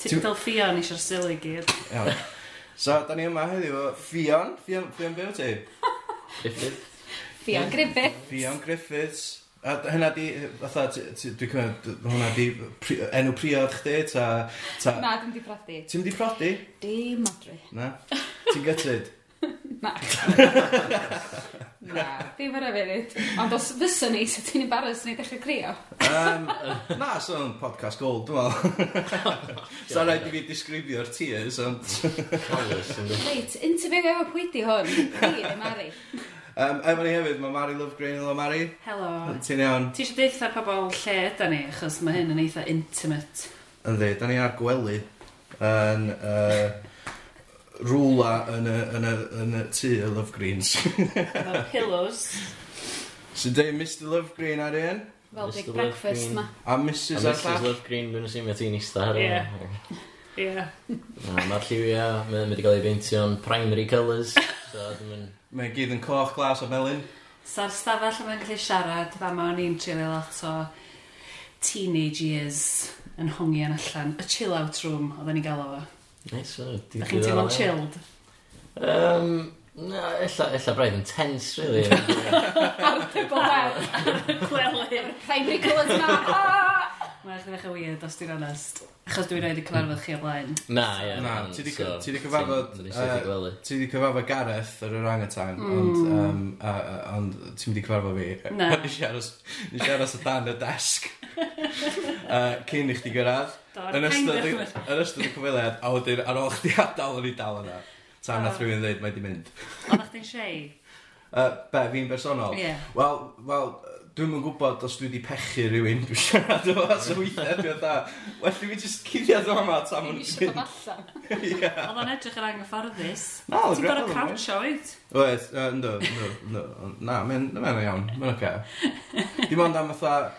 Ti'n Dal Fion eisiau'r sili gyd. Iawn. So, da ni yma heddiw o Fion. Fion, Fion byw ti? Griffith. Fion Griffith. Fion Griffiths. A hynna di, fatha, dwi'n cymryd, hwnna di pri- enw priod chdi, ta... ta... Na, dim di prodi. Ti'n mynd i prodi? Dim adre. Na? Ti'n gytid? Na. Na, ddim ar efenyd. Ond os fysa ni, sa ti'n embarrass ni dechrau crio? Um, na, so'n podcast gold, dwi'n meddwl. Sa'n rhaid i fi disgrifio'r tears, ond... Reit, interview efo pwy di hwn? Fi, Mari. Um, efo ni hefyd, mae Mari Love Green, hello Mari. Helo. Ti'n iawn? Ti eisiau deitha pobl lle yda ni, achos mae hyn yn eitha intimate. Ynddi, da ni ar gwely. Yn, uh, rwla yn y, yn y, yn y tŷ y Love Greens. Efo pillows. Sy'n dweud Mr Love Green ar un. Fel big Love breakfast Green. ma. A Mrs A ar Mrs llall. Love Green, dwi'n asymio ti'n eista ar Ie. Ie. Mae'r lliwiau, mae'n mynd i gael ei beintio'n primary colours. So, dwi'n mynd... Mae gyd yn coch glas o melyn. Sa'r stafell yma'n gallu siarad, fa ma o'n i'n trilio lot o teenage years yn hongi yn allan. Y chill out room, oedden ni gael o fo. Nice, so. Da chi'n teimlo'n chilled? Um, na, ella, ella braidd yn tense, really. Ar pibol web, ar y gwely. Primary colours na, Mae'n eich ddechrau weird os dwi'n onest. Achos dwi'n rhaid i cyfarfod chi o blaen. Na, ie. Na, ti di cyfarfod... Ti di cyfarfod Gareth ar yr angetan, mm. ond ti'n mynd i cyfarfod fi. Na. Nes i aros o dan y desg. Cyn i chdi gyrraedd. Yn ystod y cyfweliad, a wedyn ar ôl chdi adael o'n i dal yna. Tan nath rhywun dweud, mae di mynd. Ond chdi'n shei? Be, fi'n bersonol? Ie. Wel, dwi'm yn gwybod os dwi wedi pechu rhywun dwi'n siarad o efo, so weithiau dwi'n da, well i fi jyst cuddiad o'n yma tam yn mynd. Dwi'n allan. Ie. Oedd o'n edrych yn anghyfforddus. Na, oedd Ti'n gorau crouchio, oed? Oed, ynddo, ynddo, na, mae'n iawn, mae'n oce. Dim ond am fatha,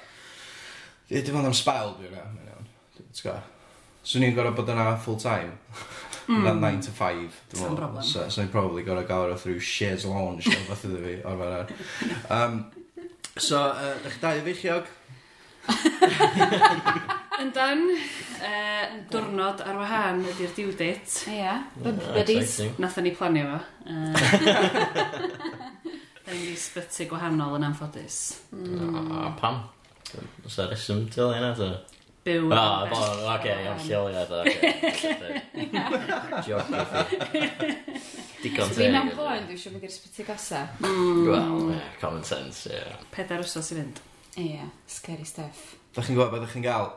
dim ond am spel dwi'n na, mae'n iawn. Ti'n gwybod? Swn i'n gorau bod yna full time. Mm. 9 to 5. Dwi'n problem. So, so i'n probably gorau gael rhywbeth through shares launch o fath iddo fi. Um, So, uh, ych dau feichiog? Yn dan, uh, diwrnod ar wahân ydy'r due date. Ia, buddies. Nathon ni planio fo. Da ni'n mynd sbyty gwahanol yn anffodus. Mm. A pam? Oes 'na reswm til hynna? ta? byw. O, o, oce, iawn, lleoliad, oce. Geography. Digon teg. Fi'n am blwyddyn, dwi'n siŵr bod gyda sbyty gosa. Mm. Wel, common sense, ie. Yeah. Pedair wsos i fynd. Ie, scary stuff. Da chi'n gwybod beth chi'n gael?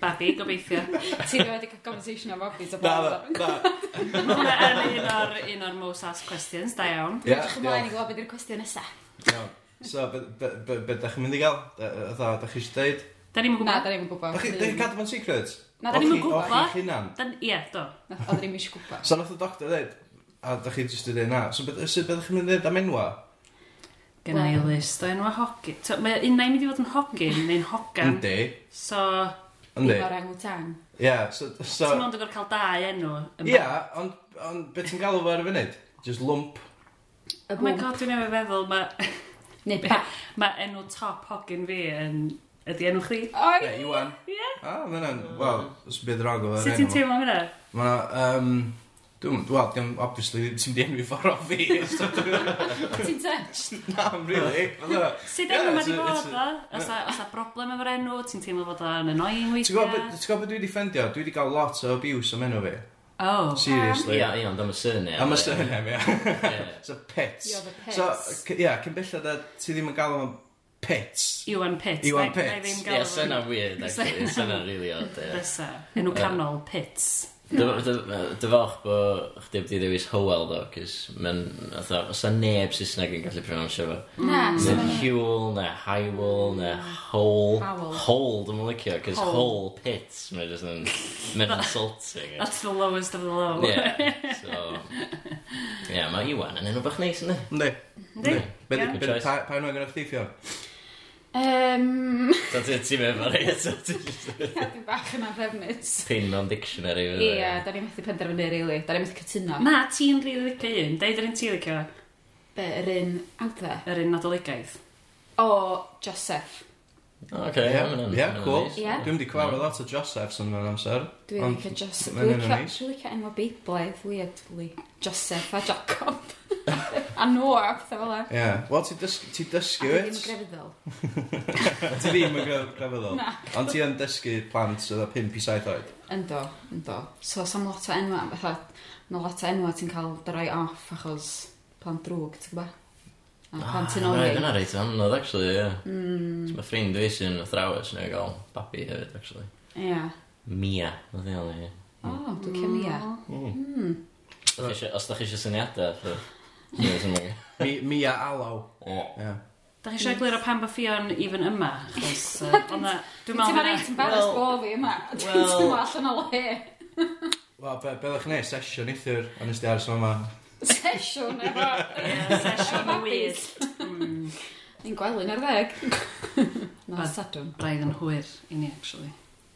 Babi, gobeithio. Ti'n wedi cael conversation am Bobby. so blaen. Na, na. Hwna yn un o'r un o'r most asked questions, da iawn. Ie, diolch. Dwi'n gwybod beth yw'r cwestiwn nesaf. Iawn. So, beth ydych chi'n mynd i gael? Ydych ydych chi eisiau dweud? Da ni'n gwybod. Na, da ni'n gwybod. Da chi'n cadw fo'n secret? Na, da ni'n gwybod. O'ch chi'n hunan? Ie, do. Oedd ni'n eisiau gwybod. So, nath y doctor dweud, a da chi'n just dweud na. So, beth ydych chi'n mynd i dweud am enwa? Gynna i list o enwa hogyn. Mae unna i'n mynd i fod yn hogyn neu'n hogan. Yndi. So, Yndi. Efo'r angwtang. Ie, yeah, so... so... Ti'n ond yn cael dau enw. Ie, yeah, ond on, beth ti'n galw fo ar y funud? Just lump. Oh my god, dwi'n ei feddwl, mae... Neu pa... Mae enw top hogyn fi yn Ydy enw chdi? O, ie! Ie, Iwan. Ie? A, mae hwnna'n, wel, os bydd rog o enw. Sut ti'n teimlo am hynna? Mae hwnna, um, dwi'n, wel, dwi'n, obviously, ti'n di enw i ffordd o fi. Ti'n touched? Na, really. Sut enw mae di bod o? Os a os a broblem efo'r enw, ti'n teimlo fod o'n annoying weithiau? Ti'n gwybod beth dwi wedi ffendio? Dwi wedi cael lot o abuse am enw fi. Oh. Seriously. Ia, ia, ond am y surname. Am y surname, ia. It's the pits. So, ia, cyn bellad a ti ddim yn gael o'n Pits. Iwan Pitts. Iwan Pitts. Ie, ddim gael... Ie, syna weird, actually. Syna really odd, ie. Fysa. Enw canol, Pitts. Dyfalch bod chdi wedi ddewis Howell, do, cys mae'n, os a neb Saesneg yn gallu pronounsio fo. Na, sy'n Hewell, na Hywell, na Hole. Hole, dwi'n licio, cys Hole Pits. mae'n just yn, mae'n insulting. That's the lowest of the low. Ie. so... Ie, mae Iwan yn enw bach neis, yna. Ynddi. Ynddi. Pa yw'n gynnu chdi, Fion? Um... So ti ti'n meddwl fawr eto? Ia, dwi'n bach yna ddefnus. Pin mewn dictionary. Ie, yeah, da ni'n methu penderfynu, really. Da ni'n methu cytuno. Na, ti'n rili licio un. Deud yr un ti'n licio. Be, yr un awdde? Yr un nadoligaidd. O, Joseph. Oce, okay, yeah, yeah, yeah, cool. Yeah. Dwi'n di cyfarfod lot o Josephs yn fan amser. Dwi'n licio Joseph. Dwi'n licio licio enw beiblaidd, weirdly. Joseph a Jacob. a Noah, pethau fel e. Ie. Wel, ti dysgu it. A ddim yn grefyddol. Ti ddim yn grefyddol. Na. Ond ti yn dysgu plant sydd o 5 i 7 oed. Yndo, yndo. So, sam lot o enwa, fatha, mae lot o enwa ti'n cael dy roi off achos plant drwg, ti'n gwybod? pan ti'n ori. Dyna reit anodd, actually, ie. Yeah. Mm. So, mae ffrind fi sy'n athrawes neu gael babi hefyd, actually. Ie. Yeah. Mia, oedd ei alw, ie. O, dwi'n cael Mia. Mm. Os da chi eisiau syniadau, Mia Alaw. Ie. Da chi eisiau egluro pan bo Fion even yma? Achos, uh, ona... Dwi'n meddwl... Ti'n reit yn barys bo fi yma. Dwi'n meddwl allan o le. Wel, be, be ddech chi'n neud sesiwn eithyr? ond nes di aros yma. Sesiwn efo... Sesiwn o wyth. Hmm. Ni'n gwely'n ar ddeg. Na, sadwn. Braidd yn hwyr i ni, actually.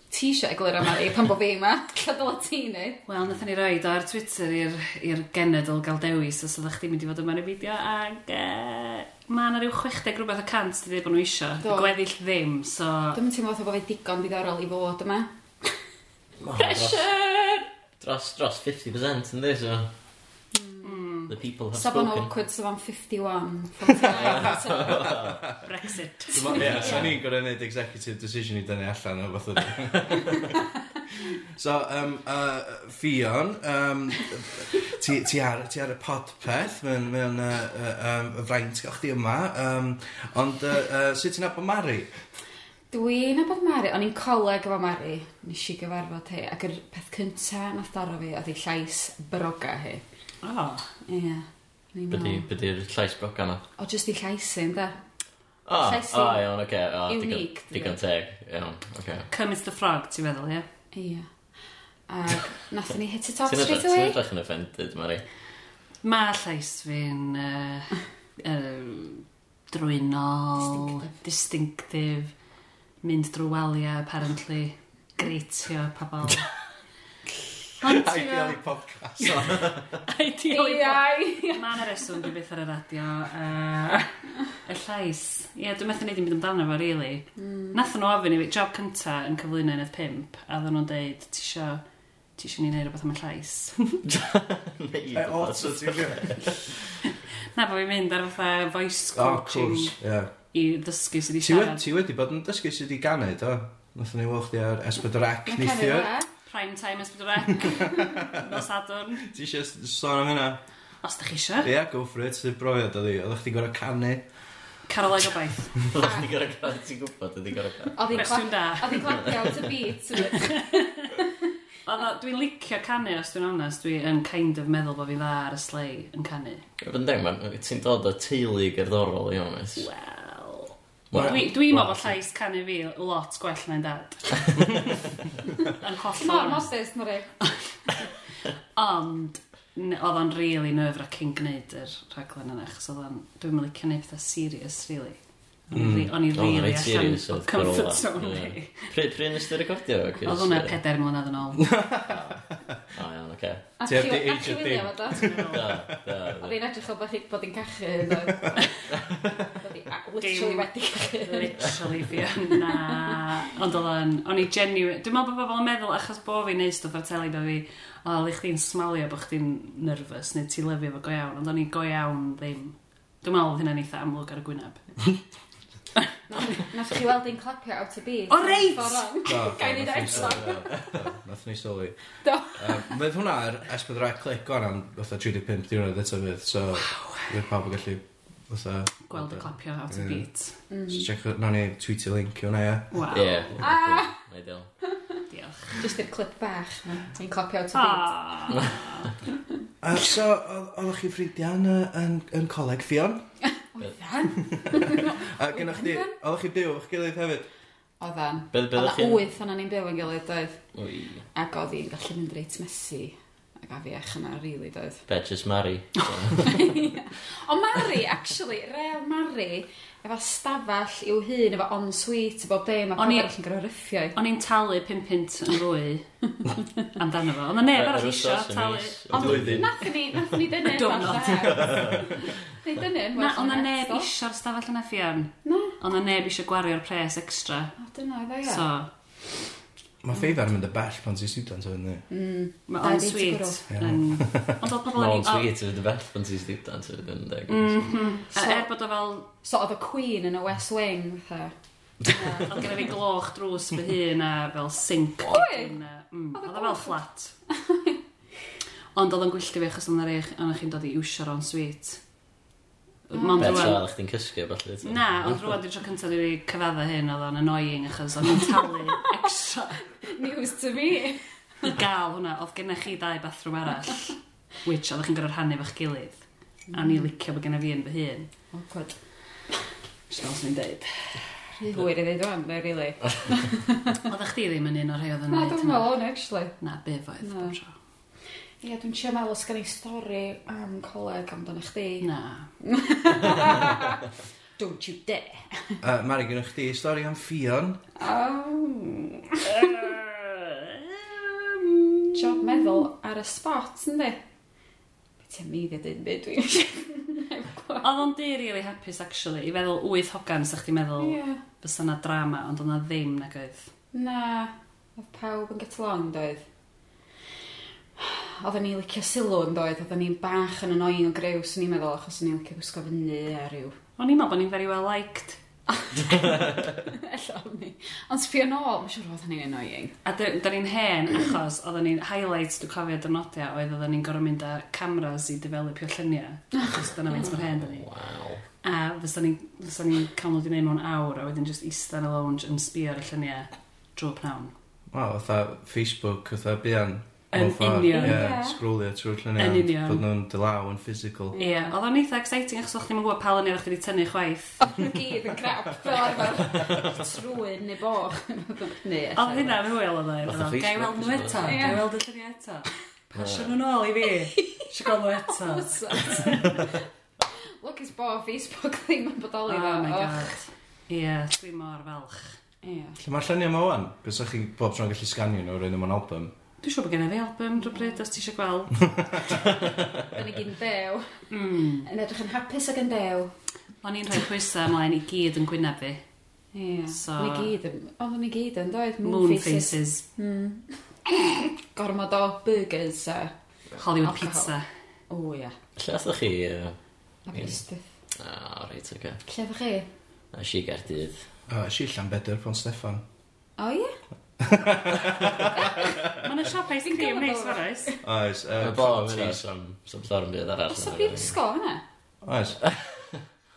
Ti eisiau eglwyr yma i pan bo fi yma? Lle dyla ti ei? Wel, nathon ni roed ar Twitter i'r genedl gael dewis os ydych chi'n mynd i fod yma yn y fideo ac Uh, mae yna rhyw 60 rhywbeth o cant di ddeb bod nhw isio. Gweddill ddim, so... Dwi'n teimlo fatha bod fe digon ddiddorol i fod yma. Pressure! Dros, dros 50% yn dweud, so... The people have Saban spoken. awkward, Saban 51. 49, so, Brexit. So ni'n gorau neud executive decision i dynnu allan o fath ydy. So, um, uh, Fion, um, ti, ti, ar, ti ar y podpeth, mae'n mae o'n, uh, uh, um, y fraint ga'ch di yma, um, ond uh, uh, sut ti'n abod Mari? Dwi'n abod Mari, o'n i'n coleg efo Mari, nes i gyfarfod hi, ac yr peth cynta nath daro fi oedd ei llais broga hi. O, oh, ie. Yeah. Bydy'r llais broca ma? O, jyst i llais i, ynda? O, o, iawn, oce. Unique. Digon teg, iawn, oce. Cummins the Frog, ti'n meddwl, ie? Ie. Ac nath ni hit it off straight away. Ti'n edrych yn offended, Mari. Mae llais fi'n uh, uh, drwynol, distinctive. mynd drwy waliau, apparently, greitio pobl. Ideally podcast. Ideally podcast. Mae yna reswm dwi'n beth ar y radio. Uh, y llais. Ie, yeah, dwi'n methu neud i'n byd amdano fo, really. Mm. Nath nhw ofyn i fi, job cynta yn cyflwyno yn y pimp, a ddyn nhw'n deud, ti isio ti eisiau ni wneud rhywbeth am y llais. Ei, also ti'n gwybod? Na, bod fi'n mynd ar fatha voice coaching oh, yeah. i ddysgu sydd wedi siarad. Ti wedi bod yn dysgu sydd i ganed, o? Nath ni wylch di ar Esbydorec neithio prime time S4C no Sadwrn. Ti eisiau sôn am hynna? Os da chi eisiau. Ie, yeah, go for it. Sy'n brofiad oedd hi? Oeddech chdi gorau canu? Carolau gobaith. Oeddech chdi gorau canu? Ti'n gwybod ydi gorau canu? Oedd hi'n clapio out a beat. Dwi'n licio canu os dwi'n onest, dwi'n kind of meddwl bod fi dda ar y slei yn canu. Fyndeng, ti'n dod o teulu gerddorol i ones. Wel. Well, dwi, dwi meddwl bod llais canu fi lot gwell na'n dad. Yn holl Mae'n modus, na ri. Ond, oedd o'n really nerve-wracking gwneud yr rhaglen yna, achos oedd o'n, dwi'n mynd licio neud pethau serious, really. Mm. O'n i oh, rili allan o comfort zone fi. Pryd nes ti recordio? Oedd hwnna peder mlynedd yn ôl. Ah. O iawn, oce. Ti heb di age of dim. Oedd hi'n edrych o bod hi'n cachu. Literally wedi cachu. Literally fi yna. Ond oedd o'n i genuine. Dwi'n meddwl bod bobl yn meddwl achos bo fi'n neud stwff ar teli bod fi o, le chdi'n smalio bod chdi'n nervous neu ti lyfio fo go iawn. Ond o'n i go iawn ddim. Dwi'n meddwl oedd hynna'n eitha amlwg ar y gwyneb. Nath chi weld ein clapio out to beat. O reit! Gael e ni eto. Nath ni sylwi. Do. Fydd hwnna ar S4 clic gwan am 35 diwrnod eto fydd, so fydd pawb yn gallu fatha... Gweld y clapio out to beat. Mm. So check, na ni tweetio link i hwnna, ia. Wow. Ie. Ah! Ideal. Diolch. Just i'r clip bach, ni'n clapio out to beat. Ah. So, oeddech chi ffrindiau yn coleg Fion? Oeddan. a gennych chi, oeddech chi byw o'ch gilydd hefyd? Oeddan. Oedd Oedda wyth o'n ni'n byw yn gilydd doedd. Ui. Ac oedd hi'n gallu mynd reit mesu ac a fi afiach yna, really, doedd. Be, just Mari. o, Mari, actually, Real Mari, efo stafell i'w hun, efo on-suite, efo be, mae pobl yn gyda ryffio. O'n i'n talu pum pint yn fwy amdano fo. Ond neb arall isio talu. Ond nath ni, nath ni dynnu. Dwrnod. Ni dynnu. Na, ond neb isio'r stafell yn effian. Na. Ond neb eisiau gwario'r pres extra. O, dyna, dda ia. So, Mae ffeifar yn mynd y bell pan ti'n student mm, o'n ni. Mm. Mae on sweet. Ond oedd pobl yn... On sweet yn mynd y bell pan ti'n student o'n ni. Mm Er bod o fel... So oedd y Queen yn y West Wing, fatha. Oedd gen i fi gloch drws fy hun a fel sink. Oi! Mm, oedd o fel flat. Ond oedd o'n gwylltio fi achos o'n rei o'n chi'n dod i iwsio'r on sweet. Mm. Mond Bet rwan... Beth chi'n cysgu, falle? Na, ond rwan dwi'n tro cyntaf i fi cyfadda hyn, oedd o'n annoying achos o'n i'n talu So, news to me. I gael hwnna, oedd gennych chi dau bathroom arall, which oedd chi'n gorfod rhannu fach gilydd. A ni licio bod gennych fi yn fy hun. Awkward. Just fel sy'n deud. Hwyr i ddeud o'n, no, really. Oedd chdi ddim yn un o'r rhai oedd yn Na, dwi'n meddwl o'n, actually. Na, be foedd, no. bob tro. Ie, dwi'n siarad meddwl os gen i stori am coleg amdano chdi. Na. Don't you dare. uh, Mari, gynnwch chdi stori am ffion. Oh. Job meddwl ar y spot, ynddi? Be ti'n meiddi a dyn byd dwi'n? Oedd o'n di really hapus, actually, i feddwl wyth hogan, sa'ch ti'n meddwl yeah. fysa na drama, ond o'na ddim nag oedd. Na, oedd pawb yn get along, doedd. Oedden ni'n licio sylw yn doedd, oedden ni'n bach yn annoying o grew, swn i'n meddwl, achos o'n i'n licio gwisgo fyny a rhyw O'n i'n meddwl bod ni'n very well liked. Ella o'n ni. Ond sbio nôl, mae'n siŵr oedd hynny'n annoying. A da ni'n hen achos oedden ni'n highlights dwi'n cofio dyrnodiau oedd oedden ni'n gorau mynd â cameras i developio lluniau. Achos dyna faint mor hen da ni. Wow. A fysa ni'n ni cael nhw wedi gwneud mewn awr a wedyn just eistedd yn y lounge yn sbio ar y lluniau drwy pnawn. Wow, fatha Facebook, fatha bian Yn union. Ie, scrollio trwy'r lluniau. Yn union. Bod nhw'n dylaw yn physical. Ie, yeah. oedd o'n eitha exciting achos o'ch ddim yn gwybod pa lynia o'ch wedi tynnu chwaith. Oedd nhw gyd yn crap, fel arfer trwy'n neu boch. Oedd hynna'n hwyl oedd o'n. Gai weld nhw eto, gai weld y lluniau eto. Pasio nhw'n ôl i fi. Sio gael nhw eto. Look is bo, Facebook ddim yn bodoli oh fo. Oh my god. Ie, dwi mor falch. Ie. Lle mae'r lluniau yma o'n? Bys chi bob tro'n gallu sganio nhw rhaid yma'n album? Dwi'n siŵr bod gen i fi album rhywbryd, os ti eisiau gweld. Byddwn i gyd yn dew. Mm. Yn edrych yn hapus ac yn dew. O'n i'n rhoi pwysau ymlaen i gyd yn gwyneb fi. Ie. So... O'n i gyd yn... Oedd o'n gyd yn doedd? Moon, faces. Hmm. Gormod o burgers a... Hollywood alcohol. pizza. O, ie. Lle athoch chi... Uh, Aberystwyth. O, reit, oce. Lle athoch chi? A si Gerdydd. A si Llanbedr, Pon Steffan. O, ie? Mae'n y siop ice cream neis fawr oes. Oes. Mae bob hynna sam llawer yn bydd arall. Os o brifysgol hynna? Oes.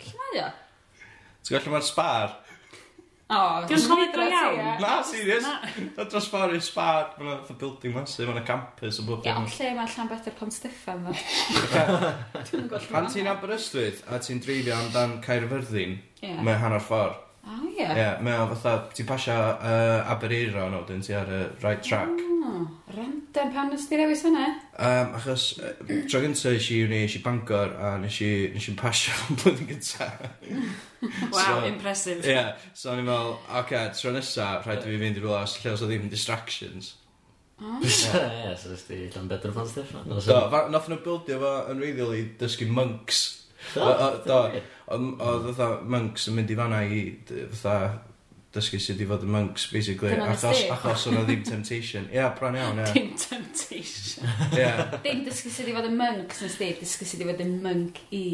Lle mae o? Ti'n gallu mae'r spar? O, dwi'n cofio dro iawn. Na, serious. Da dros ffordd i'r spar. Mae'n yna building masif, mae yna campus o bob dim. Iawn, lle mae llan beth i'r Pont Steffan dda. Pan ti'n Aberystwyth a ti'n dreifio amdan Caerfyrddin, mae hanner ffordd Ah, ie. Ie, yeah, mae o fatha, ti'n pasio uh, Abereiro nhw, dyn ti ar y right track. Oh, random, pan nes ti rewis hynna? Um, achos, uh, tro gynta nes i uni, nes i Bangor, a nes i, nes i'n pasio yn blwyddyn gynta. wow, so, impressive. Ie, yeah, so o'n i'n meddwl, oce, okay, tro nesa, rhaid i fi fynd i rwla, lle os o ddim distractions. Ie, so nes ti Llanbedr Fan Steffan. Do, nath nhw bildio fo yn reiddiol i dysgu monks. Do? Do. Oedd fatha monks yn mynd i fanna i fatha dysgu sut i fod yn monks, basically. Dyna nes Achos, ti? achos o'n ddim temptation. Ia, bron iawn, ia. Dim temptation. Ia. Dim dysgu sydd i fod yn monks nes di, dysgu sydd i fod yn monk i.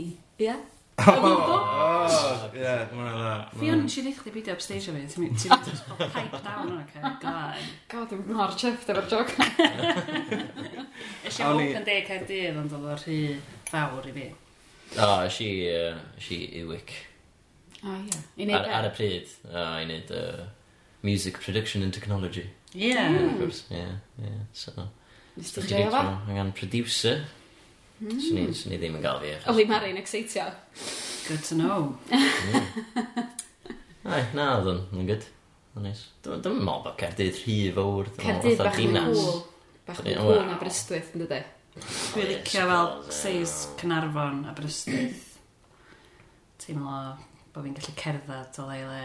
Ia? Oh, o, ie, mae'n dda. Fi o'n si ddech chi beidio upstage o fi, ti'n mynd just pipe down o'n cael glan. God, dwi'n mor chefft efo'r joc. Ys i fod yn deg ar dydd, ond oedd o'r rhy fawr i fi. O, es i, es i Iwic. O, ie. I neud Ar, ar y pryd, o, i wneud uh, Music Production and Technology. Ie. Ie, ie, so... Nes ti'n joio fo? Angen producer. Mm. Swn i, swn i ddim yn gael fi. O, fi Mari'n exeitio. Good to know. Ai, na, oedd yn good. Nice. Dwi'n dwi'n meddwl bod Cerdydd rhy fawr. Cerdydd bach yn cool. Bach yn cool na Brystwyth, yn dydy? Dwi'n licio fel seis Cynarfon a Brystydd. Teimlo bod fi'n gallu cerdded o leile.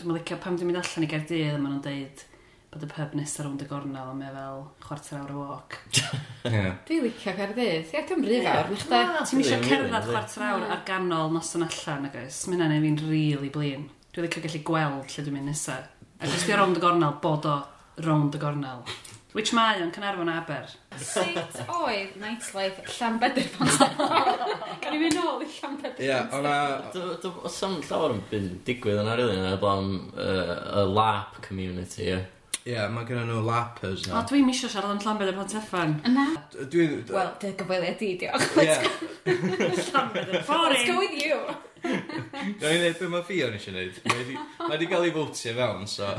Dwi'n licio pam dwi'n mynd allan i Gaerdydd a maen nhw'n deud bod y pub nesaf rownd y gornel a mae fel chwarter awr o walk. Dwi'n licio Caerdydd. Ie, dwi'n rhy fawr, na chda? Ah, ti'n eisiau cerdded chwarter awr ar ganol noson allan, agos. Mae hynna'n ei fi'n rili blin. Dwi'n licio gallu gweld lle dwi'n mynd nesaf. Ac os dwi'n rownd y gornel, bod o rownd y gornel. Which mae o'n Cynarfon Aber. Sut oedd nightlife Llanbedr Ponstefon? Can i mynd nôl i Llanbedr Ie, o'na... Sam llawer yn byd digwydd yna, rili, yna, blaen y lap community, ie. Ie, mae gen nhw lappers na. O, dwi'm isio siarad am Llanbed y Ponteffan. Yna? Dwi'n... Wel, dy gyfweliad di, diolch. Ie. go. Llanbed a Boring. Let's go with you. Gawn ni ddeud beth mae Fio nes i wneud. Mae wedi cael ei fwtio fewn, so...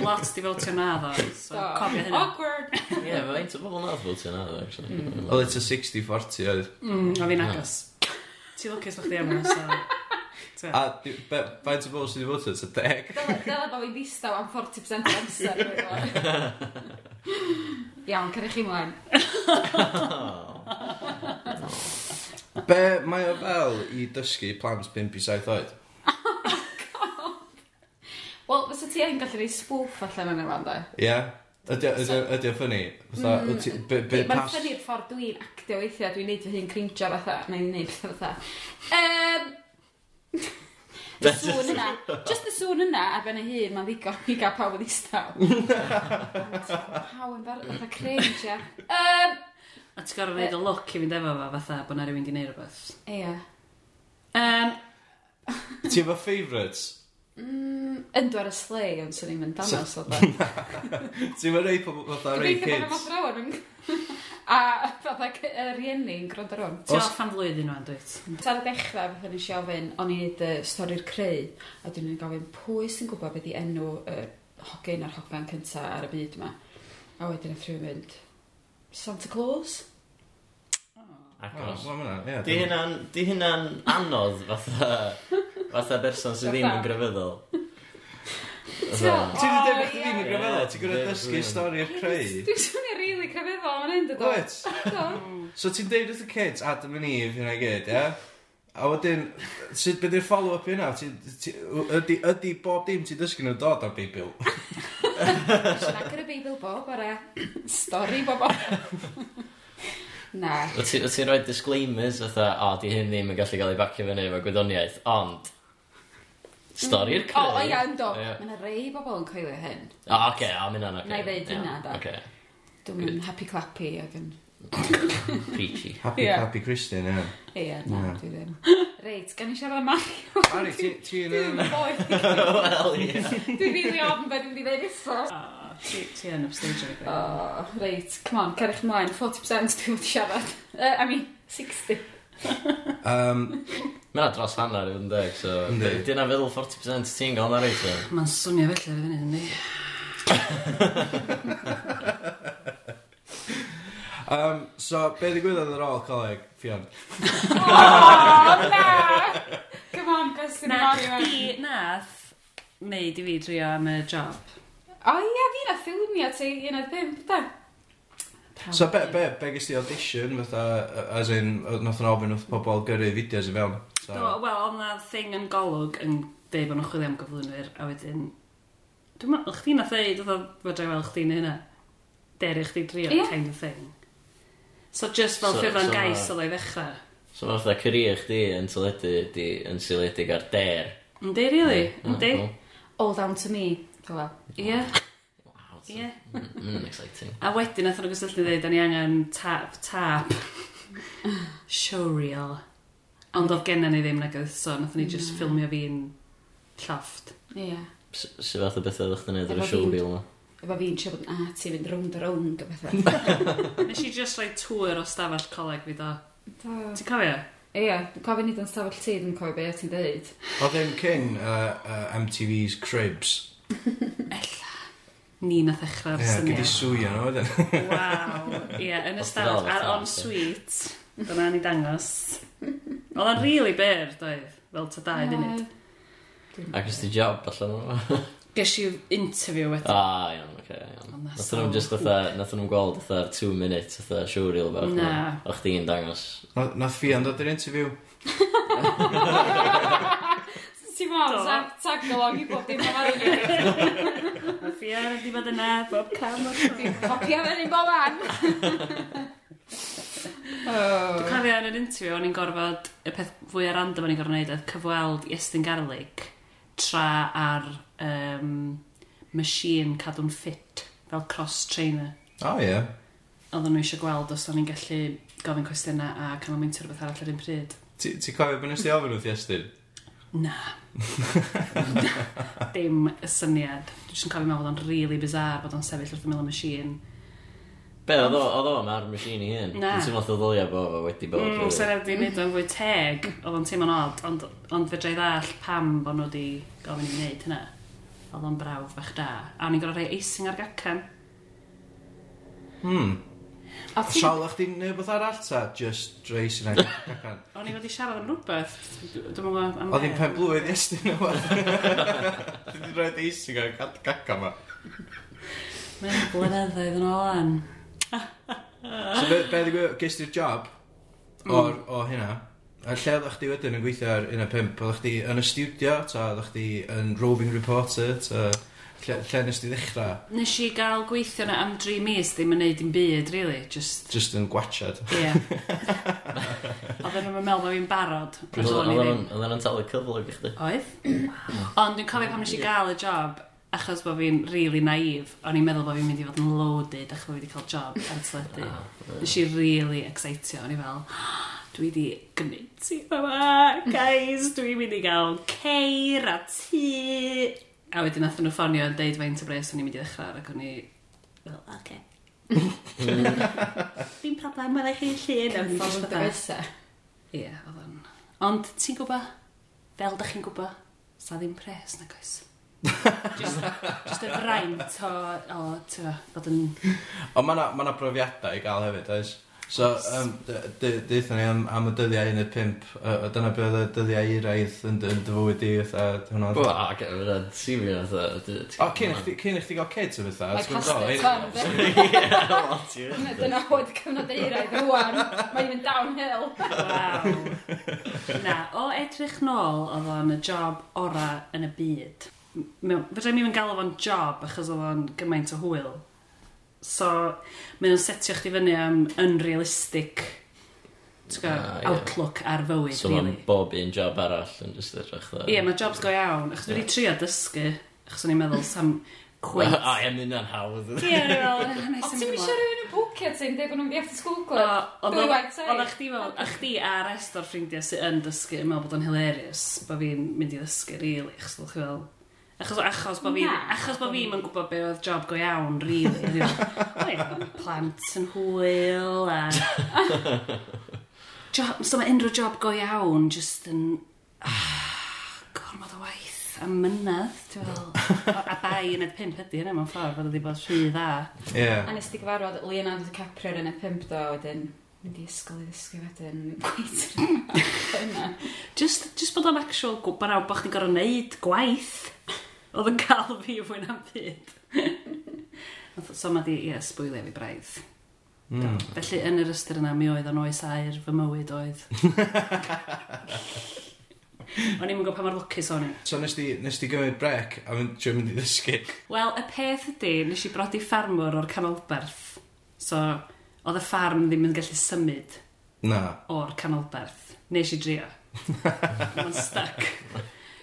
Lot di fwtio na ddo, so cofio hynny. Awkward! Ie, mae faint o bobl na fwtio na ddo, actually. Mm. Oedd eto 60-40 oedd. Mm, oedd hi'n agos. Ti'n lwcus fo chdi am yna, so... A di- be- faint o bobl sydd wedi voto? Ta deg? Dyla bod fi'n ddistaw am 40% o'r amser. dwi'n meddwl. Iawn, cyrrych chi mlaen. Be mae o fel i dysgu plant 5 i 7 oed? Wel, fysa ti yn gallu rei spoof allan yn y fan, da? Ie? Ydy ydy- ydy o'n ffynnu? Fatha, mm. wyt ti- be- be Mae'n pas- ffynnu'r ffordd dwi'n actio weithiau, dwi'n neud fy hun cringio fatha, neu'n neud fatha. Ehm, y sŵn yna, just y sŵn yna ar ben y hun, mae'n ddigon i gael pawb yn ddistaw. Pawb yn barod, fatha cringe, ia. Um, a ti'n gorfod gwneud y look i fynd efo fo, fatha bod na rhywun di neud rhywbeth. Ia. Um, Ti efo favourites? Mm, ynddo ar y slei, ond sy'n i'n mynd danos o da. Ti'n mynd rei pobl fatha rei kids? Dwi'n gwneud A fatha y rieni yn gwrando rwan. Ti'n Os... am flwyddyn nhw'n dweud? rwan, ar y dechrau, fatha nes i ofyn, o'n i'n neud y stori'r creu, a dwi'n i'n gofyn pwy sy'n gwybod beth i enw y hogyn a'r hogyn cyntaf ar y byd yma. A wedyn y ffriw mynd, Santa Claus? Oh. Agos. Di hynna'n anodd fatha, fatha berson sydd ddim yn grefyddol. Ti wedi dweud bod fi'n y grefyddol, ti'n gwneud dysgu stori'r creu. Dwi'n swnio rili crefeddol am hynny, dydw. Wyt? So ti'n dweud wrth y kids, Adam and Eve, hynna i gyd, ie? A wedyn, sut beth yw'r follow-up yna? Ydy, ydy bob dim ti'n dysgu nhw'n dod o'r Beibl? Siarad y Beibl bob o'r stori bob o'r... Na. Wyt ti'n rhoi disclaimers fatha, o, di hyn ddim yn gallu cael ei bacio fyny efo gwyddoniaeth, ond Stori'r creu. O, o ia, ynddo. Mae yna rei bobl yn coelio hyn. O, oce, o, mynd yna. Na i ddeud hynna, da. Oce. Dwi'n happy-clappy ac yn... Preachy. Happy, yeah. happy Christian, ie. Ie, na, dwi ddim. Reit, gan i siarad am Mario. Ari, ti'n... Wel, ie. Dwi'n rili ofn beth dwi'n dweud eto. Ti yn upstage yn y Reit, come on, cerwch ymlaen. 40% dwi'n siarad. Uh, I mean, 60. um, Mae yna dros hanner i fod yn deg, so... Yndi. Dyna feddwl 40% ti'n gael na reit, so... Mae'n swnio felly ar y funud, yndi? um, so, be ddigwyddodd ar ôl coleg, Fion? o, na! Come on, gwestiwn Na, i fi. Nath, neud i fi drio am y job. O ia, fi na ffilmio ti, un o'r pimp, da. So, be, be, be gysdi audition, fatha, as in, nath yn ofyn wrth pobl gyrru fideos i fewn? So... Do, wel, oedd na thing yn golwg yn dweud bod nhw'n chwilio am gyflwynwyr, a wedyn... Dwi'n meddwl, chdi na ddeud, oedd o fod rhaid fel chdi neu hynna. Deri chdi drio, yeah. kind of thing. So just fel so, ffurfan so, gais oedd o'i ddechrau. So mae fatha cyrir chdi yn syledu, di, yn syledig ar der. Yndi, really? Yndi. All down to me. Wel, ie. Ie. Mm, mm, exciting. A wedyn, nath nhw'n gysylltu dweud, da ni angen tap, tap. Showreel. Ond oedd gennym ni ddim negydd, so nath ni just ffilmio fi'n llofft. Ie. Sut fath o bethau ddech chi'n neud ar y Efo fi'n- showreel yma? Efo fi'n siarad bod yn ati fynd rownd a rownd o bethau. Nes i just roi tŵr o stafell coleg fi do. Do. Ti'n cofio? Ie, dwi'n cofio nid yn stafell ti, dwi'n cofio beth ti'n dweud. Oedd ddim cyn uh, uh, MTV's Cribs. Ni nath ddechrau'r yeah, syniad. gyda swy yno, oedd Waw. Ie, yn y Os stafell, dal ar fatha, on so. suite. Dyna ni dangos. Oedd o'n really byr, doedd, fel ta dau funud. Ac ysdi job allan nhw. Ges i interview wedyn. Ah, iawn, oce, okay, iawn. Nath nhw'n just otha, nath nhw'n gweld otha two minute, otha siwril bach. Na. O'ch di'n dangos. Nath fi yn dod i'r interview. Ti'n mor, meddwl, tag along i bob dim o'n arwyr. Nath fi yn dod yna, bob cam o'r Copia fe ni bob an. Oh. Dwi'n cofio yn yr interview, o'n i'n gorfod, y peth fwy ar random o'n i'n gorfod wneud oedd cyfweld Iestyn Garlic tra ar um, machine cadw'n fit, fel cross-trainer. O, oh, ie. Yeah. Oedden nhw eisiau gweld os o'n i'n gallu gofyn cwestiynau a canolbwyntio rhywbeth arall ar un pryd. Ti'n cofio bod nes ti ofyn wrth Iestyn? Na. Dim y syniad. Dwi'n cofio meddwl bod o'n really bizar bod o'n sefyll wrth ymwyl y machine Be, oedd o, oedd o, mae'r machine i hyn? Na. Dwi'n teimlo oedd o ddoliau bo fo wedi bod. Mm, really. Sa'n wedi wneud o'n fwy teg, oedd o'n teimlo'n od, ond, ond fe drei ddall pam bod nhw wedi gofyn i wneud hynna. Oedd o'n brawf bach da. A o'n i'n gorau rhoi eising ar gacan. Hmm. A ti... Siol, o'ch ti'n neud beth arall ta? Just racing ar gacan? O'n i wedi siarad am rhywbeth. Dwi'n meddwl am... Oedd hi'n pen blwydd estyn o fath. Dwi'n rhoi eising ar gacan ma. Mae'n blynyddoedd yn ôl an so be, be ddigwyd, ges ti'r job o'r, mm. o hynna? A lle oeddech chdi wedyn yn gweithio ar un o pimp? Oeddech chdi yn y studio, ta oeddech chdi yn roving reporter, ta lle, lle nes ti ddechrau? Nes i gael gweithio na am dri mis ddim yn neud dim byd, really. Just, just yn gwachad. Ie. Oedden nhw'n meddwl bod fi'n barod. Oedden nhw'n talu cyflwg i chdi. Oedd. Ond dwi'n cofio pam nes i gael y job, achos bod fi'n really naif, o'n i'n meddwl bod fi'n mynd i fod yn loaded achos bod fi wedi cael job ar y teledu. Nes i really excitio, o'n i fel, ah, dwi wedi gwneud ti yma, guys, dwi'n mynd i gael ceir a tŷ. A wedyn nath nhw ffonio yn deud faint o bres o'n i'n mynd i ddechrau, ar ac o'n i fel, oce. Fi'n problem, mae'n eich chi'n llun. Cynffordd dy Ie, oedd o'n... Ond ti'n gwybod, fel dych chi'n gwybod, sa ddim pres na goes just, just y fraint o, o, tyfa, bod yn... Ond mae yna ma' na brofiadau i gael hefyd, oes? So, um, deitha ni am, am y dyddiau un y pimp, uh, dyna beth oedd y dyddiau euraidd yn, dy- yn dy fywyd i, fatha, hwnna. Wel, ac efo fyna, sifio fatha... O, cyn i chdi- cyn i chdi gael kids o fatha, Mae ti'n gwybod, ei- Castan Tom, Ie, lot dyna oedd cyfnod eiraidd rwan, mae'n mynd downhill. Waw. Na, o edrych nôl oedd o'n y job ora yn y byd mewn, fydda mi yn galw fo'n job achos oedd o'n gymaint o hwyl. So, mae'n setio chdi fyny am unrealistic go, ah, yeah. outlook ar fywyd, so really. So, bob un job arall yn just edrych dda. Ie, yeah, mae jobs go iawn. Achos yeah. dwi wedi trio dysgu, achos o'n i'n meddwl sam cwet. A am yn hawdd. Ie, o'n i'n meddwl. O, ti'n eisiau rhywun yn bwcio ti'n dweud bod nhw'n fi after school club? Oedd chdi fel, a chdi a rest o'r ffrindiau sy'n dysgu, yn meddwl bod o'n hilarious, bod fi'n mynd i ddysgu, really, achos oedd chi fel, Achos, achos bod fi, achos bod fi'n yn gwybod be oedd job go iawn, rili. E plant yn hwyl, a... job, so mae unrhyw job go iawn, just yn... Ah, gormod o waith a mynydd, ti'n fel, a bai yn y pimp ydy yna, mewn ffordd, fod wedi bod rhy dda. Yeah. A nes ti gyfarfod Leonardo DiCaprio yn y pimp do, wedyn, mynd i ysgol i ddysgu wedyn, gweithio yna. just, just bod o'n actual, bod chdi'n gorau wneud gwaith oedd yn cael fi fwy na'n byd. so mae di, ie, yes, sbwylio fi braidd. Mm. Felly yn yr ystyr yna mi oedd o'n oes air fy mywyd oedd. o'n i'n gwybod pa mor lwcus o'n i. So nes di, nes di gymryd brec a mynd, ti'n mynd i ddysgu? Wel, y peth ydy, nes i brodi ffarmwr o'r canolbarth. So, oedd y ffarm ddim yn gallu symud. Na. O'r canolbarth. Nes i drio. Mae'n stuck.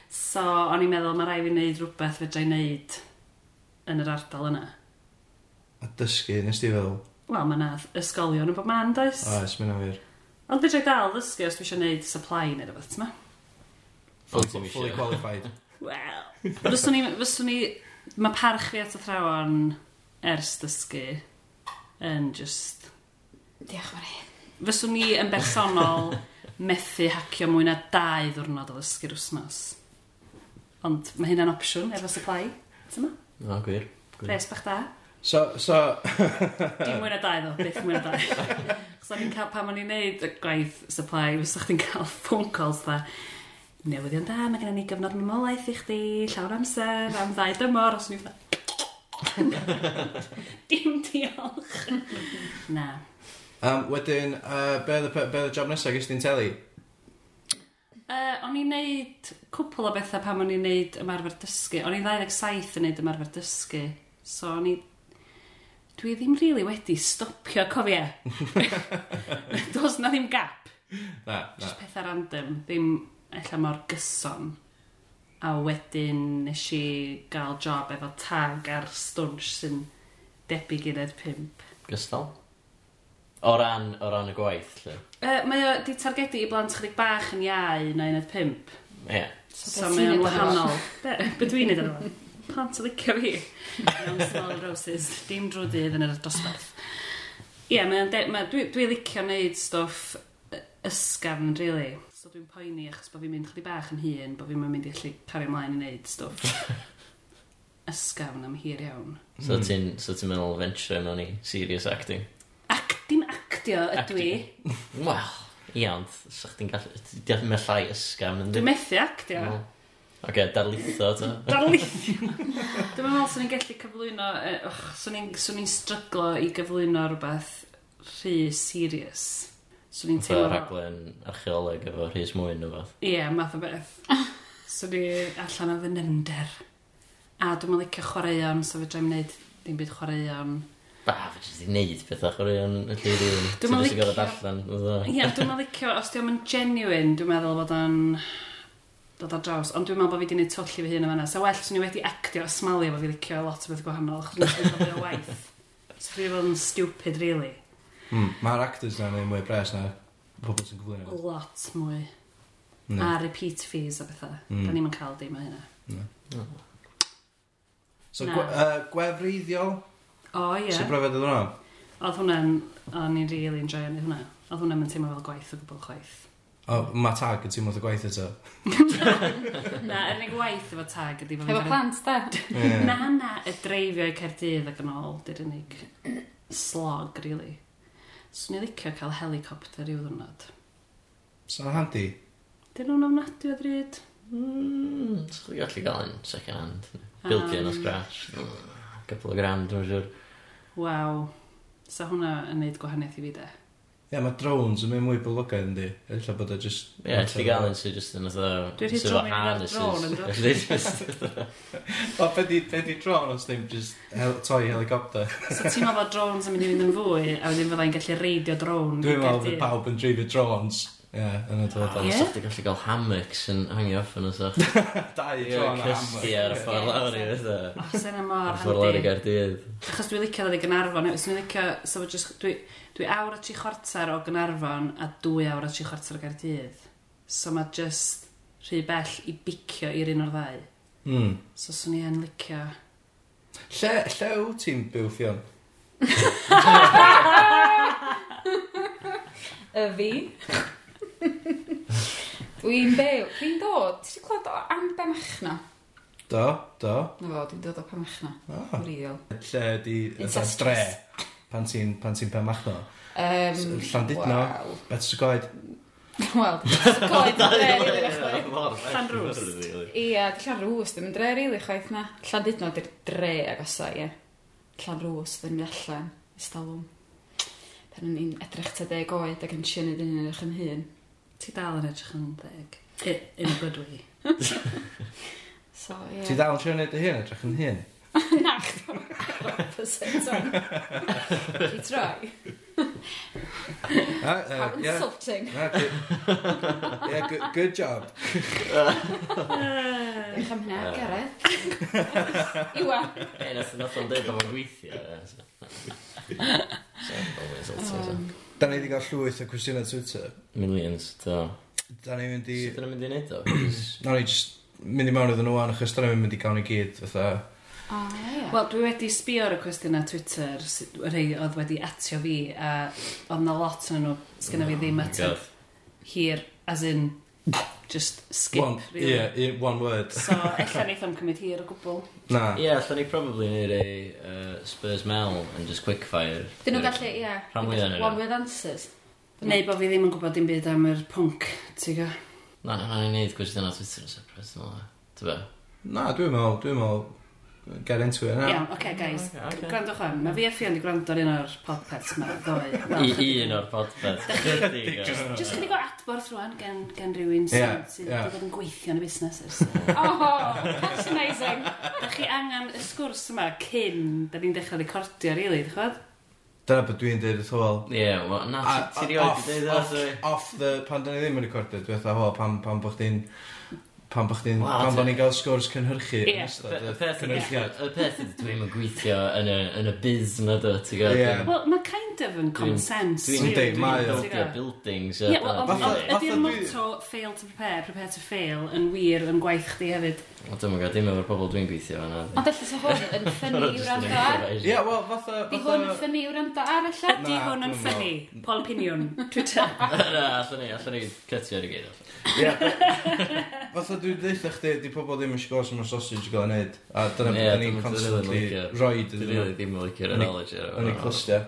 So, o'n i'n meddwl, mae rai fi wneud rhywbeth fedra i wneud yn yr ardal yna. A dysgu, nes ti fel? Wel, mae yna ysgolion yn bod man, does? Oes, mae'n awyr. Ond fedra i dal ddysgu os dwi eisiau wneud supply neu rhywbeth, ti'n ma? Fully, fully qualified. Wel, fyswn ni, fyswn ni, mae parch fi at y thrawon ers dysgu yn just... Diolch yn fawr. Fyswn ni yn bersonol methu hacio mwy na dau ddwrnod o ddysgu'r wsnos. Ond mae hynna'n opsiwn efo supply. Tyma? O, gwir. gwir. Pres bach da. So, so... Dim mwy na dau ddo, byth mwy na dau. Chos o'n i'n cael, pan o'n i'n neud y gwaith supply, fysa chdi'n cael phone calls dda. Newyddion da, mae gennym ni gyfnod mamolaeth i chdi, llawr amser, am ddau dymor, os ni'n Dim diolch. na. Um, wedyn, uh, be oedd y job nesaf gysdi'n teli? Uh, o'n i'n neud cwpl o bethau pam o'n i'n neud ymarfer dysgu. O'n i'n 27 yn neud ymarfer dysgu. So o'n i... Dwi ddim rili really wedi stopio, cofio. Does na ddim gap. Na, na. Just pethau random. Ddim ella mor gyson. A wedyn nes i gael job efo tag ar stwnsh sy'n debyg i ned pimp. Gystal? O ran, o ran y gwaith, lle? Uh, mae o di targedu i blant chydig bach yn iau na uned pimp. Ie. Yeah. So, so mae o'n wahanol. Be, be dwi'n neud yna? Plant o licio fi. Young small roses. Dim drwy dydd yn yr dosbarth. Ie, yeah, mae dwi, dwi licio neud stwff ysgafn, really. So dwi'n poeni achos bod fi'n mynd chydig bach yn hun, bod fi'n mynd i allu cario ymlaen i neud stwff ysgafn am hir iawn. So mm. ti'n so ti meddwl venture mewn i serious acting? actio ydw i. Wel, iawn, sa chdi'n gallu... Diolch yn llai ysgam yn Dwi'n methu actio. Wel, Oce, darlitho to. Darlitho! Dwi'n meddwl swn i'n gallu cyflwyno... eh, Och, swn i'n swn i'n stryglo i gyflwyno rhywbeth rhy serious. Swn i'n Fatha teimlo... rhaglen archeoleg efo Rhys Mwyn o fath. Ie, math o beth. Swn i allan o fynynder. A dwi'n meddwl licio chwaraeon, so fe dreim wneud dim byd chwaraeon ah, fe jyst i neud pethau chwaraeon y lliri yn Dwi'm yn licio- darllen. fatha. Ie, dwi'n meddwl licio, os diolch yn genuine, dwi'n meddwl bod o'n dod ar draws, ond dwi'n meddwl bod fi wedi gwneud twll i fy hun yma. So well, swn i wedi actio a smalu bod fi licio lot o beth gwahanol, Chos dwi'n meddwl bod o'n waith. So fi wedi bod yn stupid, really. Mm, Mae'r actors na'n neud mwy bres na pobl sy'n cyflwyno. Lot mwy. Mm. A repeat fees a bethau. Mm. Da ni'n mynd cael dim o hynna. So, Na. gwe, uh, gwefreiddiol, O, ie. Yeah. Sut brofiad oedd hwnna? Oedd hwnna'n, o'n i'n really enjoy yn hwnna. Oedd hwnna'n mynd teimlo fel gwaith o gwbl chwaith. O, mae tag yn teimlo fel gwaith eto. na, yr unig waith efo tag ydi... Efo plant, da? Na, na, y dreifio i Cerdydd ac yn ôl, dy'r unig slog, really. Swn i licio cael helicopter i'w ddwrnod. Sa'n handi? Dyn nhw'n ofnadwy o ddryd. Mm, Swn i'n gallu gael un second hand. Bildio yn o scratch couple o grand, dwi'n siŵr. Waw. Sa hwnna yn neud gwahaniaeth i fi de? Ie, yeah, mae drones yn mynd mwy boblogaidd yndi. Ella bod e o just... Ie, yeah, ti gael un sy'n just yn oedd o... Dwi'n rhaid drone i'n drone yn dod. O, be di drone os ddim just hel toy helicopter? so ti'n meddwl bod drones yn mynd i fynd yn fwy, a wedyn fyddai'n gallu reidio drone? Dwi'n meddwl bod pawb yn dreifio drones. Ie, yn y dyfodol. Ie? Sa'ch ti gallu cael hammocks yn hangio off yn y soch. Dau tro yn hammock. Cysgu ar y ffordd lawr i fydda. sy'n y mor handi. Ffordd lawr i Gardydd. Achos dwi'n licio ddod i Gynarfon. Os dwi'n licio, so just, dwi, dwi awr a tri chwarter o Gynarfon a dwy awr a tri chwarter o Gardydd. So mae just rhy bell i bicio i'r un o'r ddau. Mm. So swn i yn licio... Lle, lle wyt ti'n byw ffion? y fi. Dwi'n byw. Dwi'n dod. Ti'n clywed o am Benachna? Do, do. Na fo, dwi'n dod o Penachna. Oh. Wreiddiol. Lle di yna dre pan ti'n pan ti'n pen machno. Um, Llandudno, wow. Beth sy'n goed? Wel, goed yn dre rili chwaith. Llan. Ia, di Llanrwst. ddim yn dre rili chwaith na. Llandudno di'r dre agosa, ie. Llanrwst, rwst mynd yn allan. Ystalwm. Pan o'n i'n edrych ta deg oed ac yn siarad yn edrych yn hun. Ti dal yn edrych yn ddeg. In a good way. so, ie. Ti dal yn trio wneud y hyn, edrych yn hyn? Na, chdo. chdi. i troi. Ah, uh, How yeah. insulting. Ah, good. yeah, good, good job. Eich am hynna, Gareth. Iwa. E, nath o'n dweud o'n gweithio. So, always insulting. Um, Da ni wedi cael llwyth o cwestiynau Twitter. Millions, do. Da ni mynd i... Sut da ni'n mynd i neud o? Da ni just mynd i mewn iddyn nhw wan, achos da ni'n mynd i gael ni gyd, fatha... Oh, yeah. Wel, dwi wedi sbio ar y cwestiynau Twitter, y rhai oedd wedi atio fi, a oedd na lot yn nhw, sgynna fi oh ddim ateb hir, as in, just skip. One, really. yeah, yeah, one word. so, ella wneud am cymryd hir o gwbl. Na. Ie, yeah, allan ni probably wneud ei uh, Spurs Mel and just quickfire. Dyn nhw'n gallu, ie. Yeah, Rhan mwyaf nhw. One word answers. Neu bod fi ddim yn gwybod dim byd am yr pwnc, ti'n go? Na, na, ni'n neud gwestiwn o Twitter yn separate, ti'n meddwl. Ti'n? Na, dwi'n meddwl, dwi'n meddwl, get into it Iawn, Iawn, oce okay, guys. Okay, okay. Gwrandwch am, mae fi a ffion di gwrando ar un o'r podpets yma. ddoe. I un o'r podpets. Just gyda o adborth rwan gen, gen rhywun yeah, sydd yeah. wedi bod yn gweithio yn y busnes ers. oh, patronising. da chi angen y sgwrs yma cyn, da ni'n dechrau recordio, really, ddech chod? Dyna beth dwi'n dweud wrth wel. Ie, na, ti rioed i dweud Off the, pan da ni ddim yn recordio, dwi'n dweud, pan, pan bod chdi'n pan bach ni'n... Wel, Pan t- bo' ni'n gael sgwrs cynhyrchu yn ystod y y peth cynhyrchiad. y peth ydy, dwi'n yn gweithio yn y, yn y biz na do, ti'n gael? Ie. Wel, mae kind of yn common sense. Dwi'n Yndi, dwi'n mae o. buildio buildings. Ie, wel, ond- Fatha- ond fatha ydy'r dwi- motto fail to prepare, prepare to fail yn wir yn gwaith chdi hefyd? Dwi'n mynd dim efo'r pobol dwi'n gweithio yna. Ond allai sa hwn yn ffynnu i'w rando ar. Ie, wel, fatha... Di hwn yn ffynnu i'w rando ar allan? Ydy Na, hwn yn dwi'n ffynnu? Paul Pinion, Twitter. Na, allan ni, allan ni cytio ar y gyd. Ie, Fatha dwi'n deitha chdi, di pobl ddim yn sigo sy'n ma'r sausage gael ei wneud. A dyna yeah, bod ni'n constantly roi. Dwi'n rili ddim yn licio'r analogy. Yn ei clustia.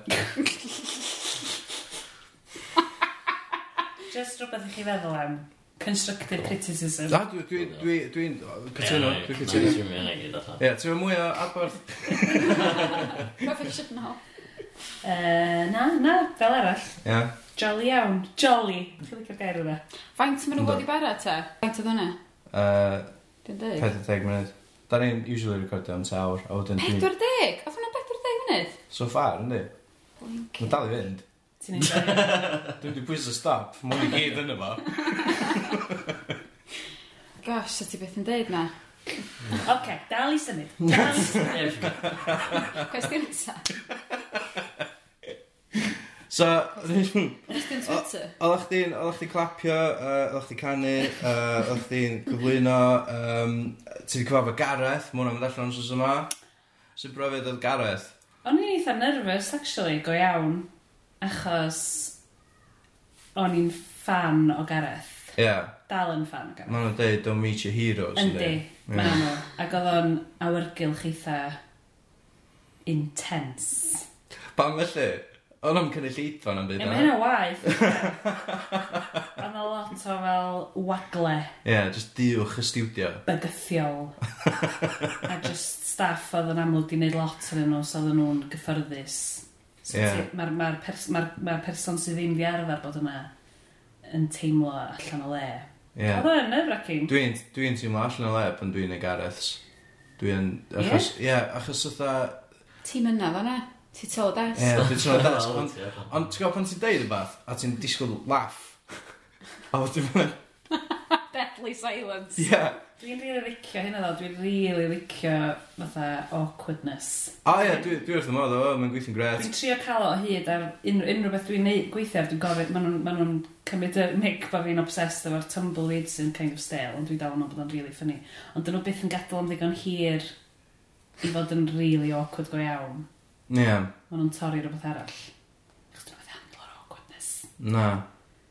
Just rhywbeth i chi feddwl am. Constructive criticism. Na, dwi'n... Dwi'n cytuno. Dwi'n cytuno. Ie, ti'n mwy o adborth. Professional. Na, na, fel arall. Ie. Jolly iawn. Jolly. Ti'n licio'r gair yna. Faint maen nhw'n bod i bara te? Faint oedd hwnna? Yy... Dim deg? Pedwar deg munud. Da ni'n usually recordio am tawr. awr, a wedyn... Pedwar deg? Oedd hwnna bedwar deg munud? So far, yndi. Blinkin. Mae'n dal i fynd. Ti'n neud Dwi wedi pwysau stop, mwyn i gyd yn fo. Gosh, sa ti beth yn deud na? OK, dal i symud. Dal i symud. Cwestiwn nesaf. So... Just yn Twitter. Oeddech chdi'n chdi clapio, oeddech chdi'n canu, oeddech chdi'n cyflwyno, um, ti wedi cyfarfod Gareth, mwyn am mynd allan os yma. Sy'n brofiad oedd Gareth? O'n i'n eitha nervous, actually, go iawn, achos o'n i'n fan o Gareth. Ie. Yeah. Dal yn fan o Gareth. Mae nhw'n dweud, don't meet your heroes. Yndi, mae'n nhw. Ac oedd o'n awyrgylch eitha intense. Pam felly? O'n cynnig lleidfa na'n byd. Ie, mae hynna waith. Ond a lot o fel wagle. Ie, yeah, just diwch y studio. Bygythiol. a just staff oedd yn amlwg di wneud lot yn nhw, so oedden nhw'n gyffyrddus. So yeah. Mae'r ma pers ma ma person sydd ddim di arfer bod yna yn teimlo allan o le. Yeah. Oedd o'n nerf-wracking. Dwi'n dwi teimlo allan o le pan dwi'n ei Gareths. Dwi'n... Achos, Ie, achos oedd a... Ti'n mynd na. Ti tol desg. Ie, dwi'n tol desg. Ond on, ti'n gwybod pan ti'n deud y bath, a ti'n disgwyl laff. A wedi bod... Deadly silence. Ie. Yeah. Dwi'n rili licio hynna ddo, dwi'n rili licio fatha awkwardness. A ie, dwi wrth y modd o, mae'n gweithio'n gret. Dwi'n trio cael o hyd ar unrhyw beth dwi'n gweithio ar, dwi'n gofyn, maen nhw'n cymryd y mic bod fi'n obsessed efo'r tumbleweed sy'n kind of stale, ond dwi'n dal yn bod o'n rili ffynnu. Ond dyn nhw byth yn gadael am ddigon hir i fod yn rili awkward go iawn. Ie. Yeah. Maen nhw'n torri rhywbeth arall. Chos dyn nhw'n meddwl handlo'r awkwardness. Na.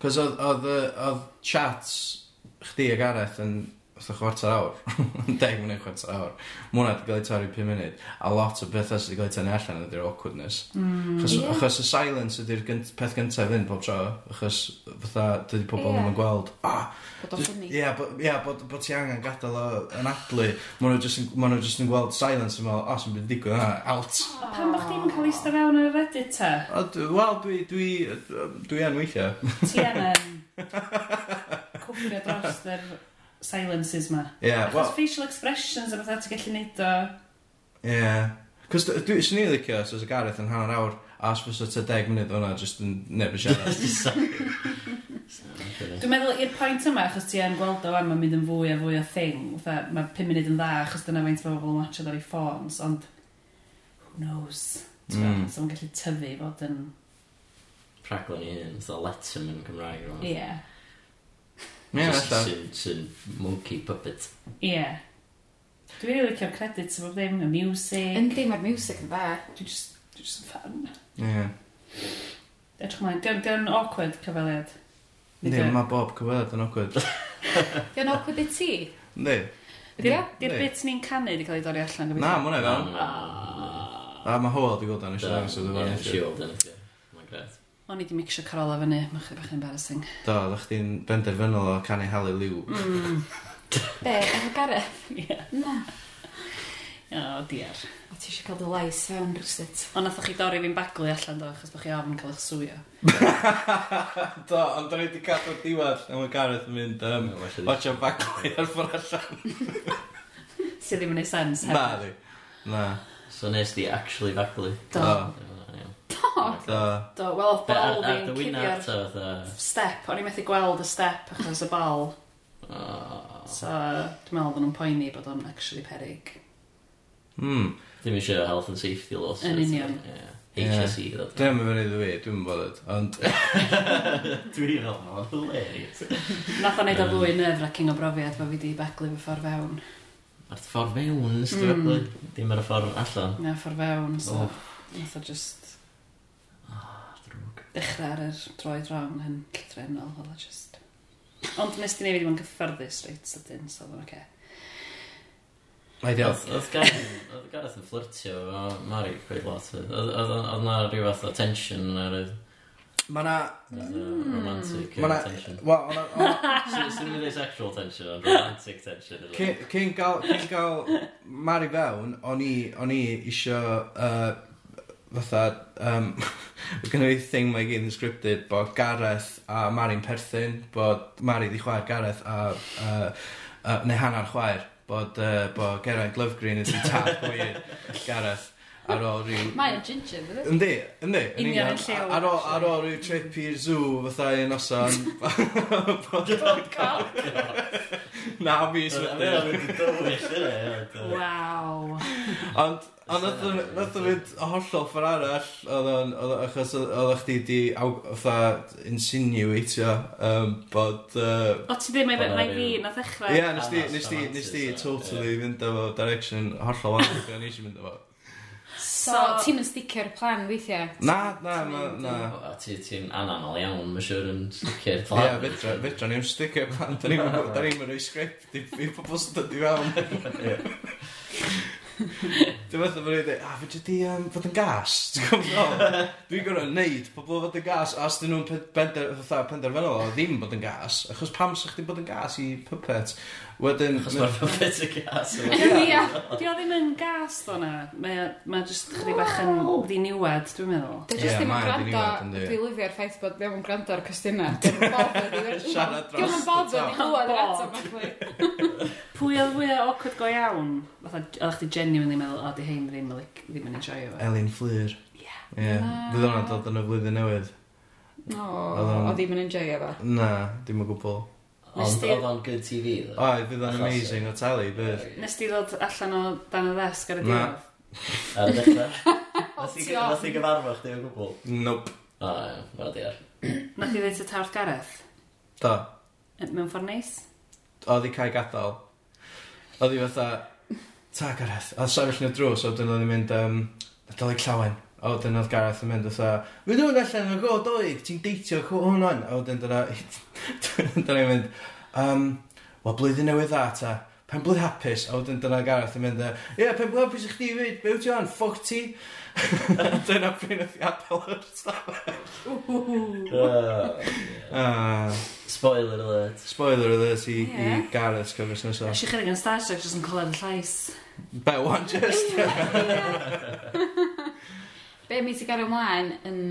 Cos oedd, oedd, oedd chats chdi a Gareth yn fatha chwarter awr, 10 munud chwarter awr, mae hwnna wedi cael ei torri 5 munud, a lot o bethau sydd wedi cael ei tynnu allan ydy'r awkwardness. Mm, achos, yeah. achos y silence ydy'r gynt, peth gyntaf fynd pob tro, achos fatha dydy pobl yeah. yn gweld, ah, bod o'n ffynnu. Ie, bod, bod ti angen gadael o yn adlu, mae nhw jyst yn, jyst yn gweld silence yn meddwl, o, sy'n byd digwydd yna, out. Oh. Pan bach chi'n cael eistedd fewn yn y Reddit te? Wel, dwi, dwi, dwi, dwi yn weithiau. Ti yn cwffio dros yr silences ma. Ie, yeah, well... facial expressions a bethau ti'n gallu neud o... Ie. Yeah. Cos dwi'n sy'n ei licio, os oes y Gareth yn hanner awr, a os fysa ta deg munud o'na, jyst yn neb yn siarad. Dwi'n meddwl i'r pwynt yma, achos ti yn gweld o am, yn mynd yn fwy a fwy o thing. fatha, Mae 5 munud yn dda, achos dyna faint mae bobl yn watchad ar ei ffôns, ond who knows? Mm. So mae'n gallu tyfu fod yn... Rhaglen i un, fatha Letterman Cymraeg. Ie. Yeah. Ie, allan. Sy'n monkey puppet. Ie. Yeah. Dwi'n rili licio'r credits o ddim, y music. Yndi, mae'r music yn dda. Dwi'n just, dwi just yn fan. Ie. Yeah. Edrych mlaen, dwi'n awkward cyfaliad. Yndi, mae bob cyfaliad yn awkward. Dwi'n awkward i ti? Yndi. Di'r bit ni'n canu wedi cael ei dorri allan? Na, mae hwnna i fewn. A mae Howell wedi gweld yn eisiau dangos o ddefnydd. Ie, Shield yn eisiau. O'n i di mixio Carola fyny, mae'n chyfach yn embarrassing. Do, ddech chi'n benderfynol o canu halu Liw. Mm. Be, efo Gareth? Ie. Na. O, diar. O, ti eisiau cael dy lais fewn rhywsit. Ond nathoch chi dorri fi'n baglu allan do, achos bych chi ofn cael eich swio. do, ond da ni wedi cadw'r diwedd, a mae Gareth yn mynd, um, watch o'n baglu ar ffordd allan. Sydd ddim yn ei sens. Na, di. Na. So nes di actually baglu. Do. do. Do. Do. Do, wel oedd bal fi'n cuddiad step, o'n i'n methu gweld y step achos y bal. Oh. So, dwi'n meddwl bod nhw'n poeni bod o'n actually perig. Hmm. Ddim eisiau health and safety laws. Yn union. HSE. Dwi'n mynd fyny ddwy, dwi'n mynd bothered, ond... Dwi'n fel ma, hilarious. Nath o'n neud o fwy um. nerf-wracking o brofiad fo fi di beglu fy ffordd fewn. Ar ffordd fewn, nes ysdw mm. Dim ar y ffordd allan. Na, ffordd fewn, so... Oh. Nath o just dechrau ar yr droed rong yn llythrenol, oedd o just... Ond nes di nefyd i mewn gyffyrddus reit sydyn, so oedd o'n oce. Mae di oedd. Oedd Gareth yn flirtio, o Mari quite lot. Oedd na rhyw fath o tension yn yr... Mae na... Romantic ma tension. Wel, Swn i'n dweud sexual tension, ond romantic tension. Cyn gael Mari fewn, o'n i isio fatha, um, gynnu fi thing mae gyd yn scripted bod Gareth a Mari'n perthyn, bod Mari di chwaer Gareth a, uh, uh, neu hanner chwaer, bod, uh, bod Geraint Lovegreen yn tap o i Gareth ar ôl rhyw... Mae o'n ginger, fydde? Yndi, yndi. Union yn llew. Ar ôl, ar ôl rhyw trip i'r zoo, fatha i noson. Na, mis. Mae o'n mynd i dywyll, Waw. Ond, Ond nath o mynd hollol ffordd arall, oedd achos oedd chdi di fatha insinuatio um, bod... Uh, o ti ddim, mae fi, nath ddechrau. Ie, nes di nes di, nes di, totally fynd efo direction hollol wahanol, beth o'n eisiau mynd efo. So, ti'n yn sticio'r plan weithiau? Na, na, na, na. A ti, ti'n anamal iawn, mae'n siŵr yn sticio'r plan. Ie, fedra, fedra ni'n sticio'r plan. Da ni'n da ni'n rhoi sgript i pobl sy'n dod i fewn. Dwi'n meddwl bod ni'n dweud, a ah, fedra di um, fod yn gas? Dwi'n gwrdd neud pobl fod yn gas, a os dyn nhw'n penderfynol o ddim bod yn gas, achos pam sa'ch chi'n bod yn gas i puppet? Wedyn... Chos mae'r puppet y gas. Ia, di o ddim yn gas ddo na. Mae ma jyst chdi bach yn ddiniwad, dwi'n meddwl. Dwi jyst ddim yn gwrando, dwi'n lyfio'r ffaith bod ddim yn gwrando ar cwestiynau. Dwi'n yn bodd yn glwad yr atom. Pwy oedd fwy o awkward go iawn? Oedd chdi genuinely meddwl, o, di hein ddim, ddim yn enjoy o. Elin Fleur. Ie. Ie, fydd hwnna'n dod yn y flwyddyn newydd. O, o ddim yn enjoy fe. Na, dim o gwbl. Ond oedd o'n good TV ddo? O, oedd o'n amazing o tali, bydd. Nes ti ddod allan o dan y ddesg ar y diwedd? Ar y dechrau? Nath i gyfarfod chdi o gwbl? Nope. O, o diar. Nath i ddweud y tawrth Gareth? Do. Mewn ffordd neis? Oedd i cael gadael. Oedd i fatha, ta Gareth, a sefyll yn y drws, so oedd i'n mynd, um, nadolig llawen. A wedyn oedd Gareth yn mynd oedd Fe dwi'n allan yn y go doig, ti'n deitio cw hwnna'n. A wedyn dyna Dyna i'n mynd um, Wel blwyddyn newydd dda ta. Pen blwydd hapus. A wedyn dyna Gareth yn mynd Ie, yeah, pen blwydd hapus i chdi fyd. Be wyt ti o'n? Ffog ti? Dyna pryn oedd apel yr stafell. Spoiler alert. Spoiler alert i, yeah. i Gareth cyfres nesaf Ysych yn Star Trek jyst yn clywed y llais. Be, one just Be mi ti gario ymlaen yn,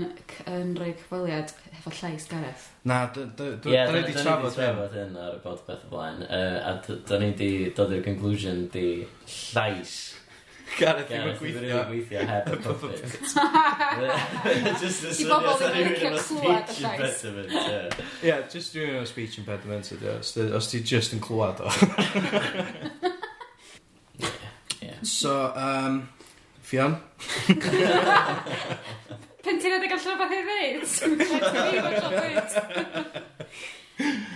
yn rhoi cyfweliad efo llais Gareth? Na, dyn ni wedi trafod hyn. trafod hyn ar y podpeth o blaen. Uh, a dyn ni wedi dod i'r conclusion di llais Gareth ddim yn gweithio. yn gweithio heb y puppet. just bobl syniad that rhywun yn o speech impediment. Ie, yeah, just rhywun o speech impediment ydy o. Os ti just yn clywed o. So, um, Fion? Pen ti'n edrych allan o beth i ddweud?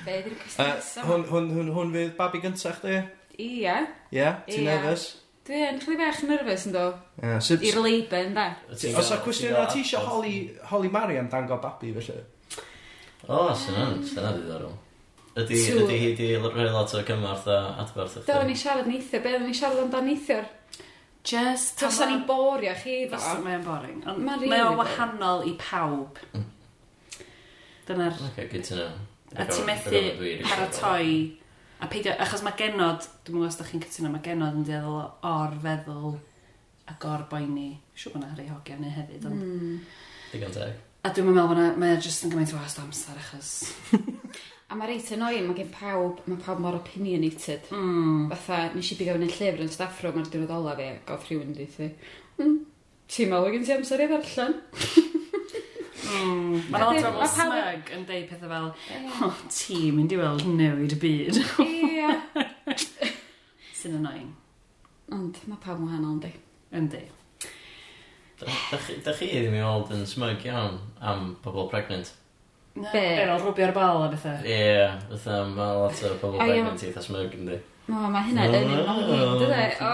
Be ydw'r cysnesa? Eh, hwn, hwn, hwn, hwn fydd babi gyntaf chdi? Ia. Ia, ti'n nervous? Dwi yn chli bach nervous yn do. Yeah, sut... I'r leiben, da. Os a cwestiwn na ti eisiau Holly, Holly Mariam dango babi, felly? O, sy'n yna ddiddorol. Ydy, ydy hi di rhoi lot o cymorth a adborth. Do, ni siarad neithio. Be, ni siarad amdan neithio'r? Just... Fysa ni'n borio chi efo. Fysa, mae'n boring. Ond mae rili o wahanol i pawb. Dyna'r... Ok, good to know. A ti methu paratoi. A peidio, achos mae genod, dwi'n meddwl os da chi'n cytuno, mae genod yn dweud o'r feddwl ac o'r boeni. Siw bod yna rei hogia neu hefyd, ond... Mm. Digon teg. A dwi'n meddwl bod yna, mae'n just yn gymaint o wast amser achos... A mae reit annoying, mae gen pawb, mae pawb mor opinionated. Mm. Fatha, nes i bigo yn y llyfr yn staff room ar diwrnod ola fi, gof rhywun yn dweud, mm, ti'n meddwl gen ti amser i ddarllen? mm. Mae'n lot o smug yn deud pethau fel, o, ti, mynd i weld newid y byd. Ie. Sy'n annoying. Ond mae pawb wahanol yn deud. Yn deud. Da chi ddim i weld yn smug iawn am pobl pregnant? No, Be? Erol rwbio'r bal a bethau. Ie, yeah, fatha, mae lot o pobl bag yn teitha smyg yn di. O, mae hynna yn mm. un o'n hyn, dydy? O,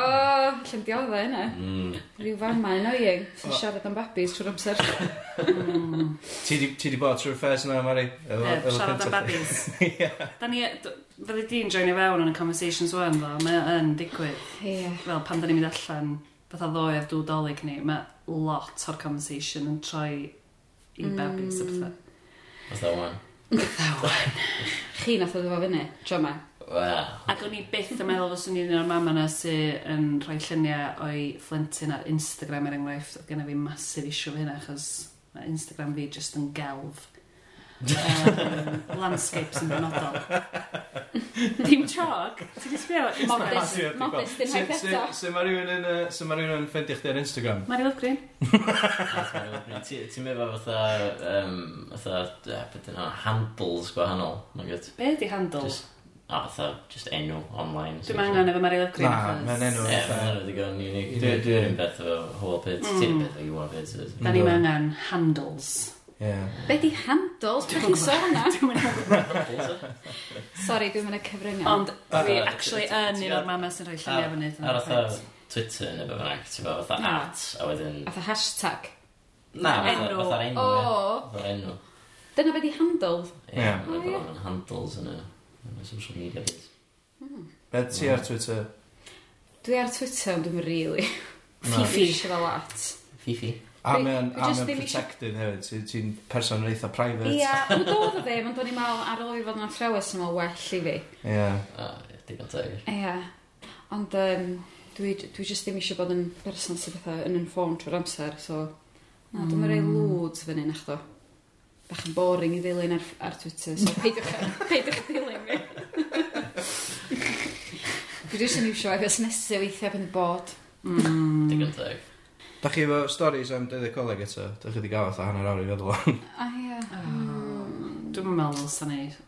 lle diodda hynna. Mm. Rhyw fama yn oig, sy'n siarad am babis trwy'r amser. Ti di bod trwy'r ffes yna, Mari? Siarad am babis. Da ni, fyddi di'n joinio fewn yn y Conversations One, ddo, mae yn digwydd. Fel pan da ni'n mynd allan, fatha ddoe ar dŵdolig ni, mae lot o'r conversation yn troi i mm. babis a bethau. Oedd da wan. Oedd. Chi nath oedd efo fyny, tro yma. Wel. Ac o'n i byth yn meddwl fos o'n i'n un o'r mam yna sy'n yn rhoi lluniau o'i flentyn ar Instagram er enghraifft. Oedd gen i fi masif isio fy hynna, achos mae Instagram fi just yn gelf um, landscapes yn benodol. Dim trog. Ti'n gysbio? Modest. Modest yn haith eto. Se mae rhywun yn, se mae rhywun yn ffendio chdi ar Instagram? Mari Love Green. Ti'n meddwl fatha, um, fatha, beth yna, handles gwahanol. Be di handles? A fatha, just enw online. Dwi'n angen efo Mary Love Green. Na, mae'n enw. Ie, mae'n enw ddigon unique. Dwi'n un beth efo Hall Pits, ti'n beth o efo Iwan Pits. Da ni'n angen handles. Yeah. Be di handles? Be chi'n sôn na? Sorry, dwi'n mynd y cyfryngau. Ond fi actually yn un o'r mama sy'n rhoi lluniau fyny. Ar oedd Twitter neu beth bynnag, ti'n fawr fatha at, a wedyn... Fatha hashtag. Na, fatha'r enw. Fatha'r enw. Dyna be di handles? Ie, fatha'n handles yn y social media bit. Hmm. Be ti hmm. ar Twitter? Dwi ar Twitter, ond dwi'n rili. Fifi. Fifi. Fifi. A mae'n protected hefyd, ti'n ti person eitha private. Ia, ond dod o fe, ond o'n i'n meddwl ar ôl i fod yn athrawes yn meddwl well i fi. Ia. A, digon teg. Ia. Ond um, dwi, dwi just ddim eisiau bod yn berson sydd fatha yn inform trwy'r amser, so... Na, dwi'n mynd mm. rei lwds fan hyn, achdo. Bach yn boring i ddilyn ar, ar Twitter, so peidiwch, peidiwch ddilyn fi. dwi jyst yn iwsio, a fi weithiau pen bod. Mm. Digon teg. Da chi efo storys am dyddiau coleg eto? Da chi wedi gael fatha hanner awr i feddwl am? A ah, ie. Hmm. Dwi'n meddwl sy'n neud.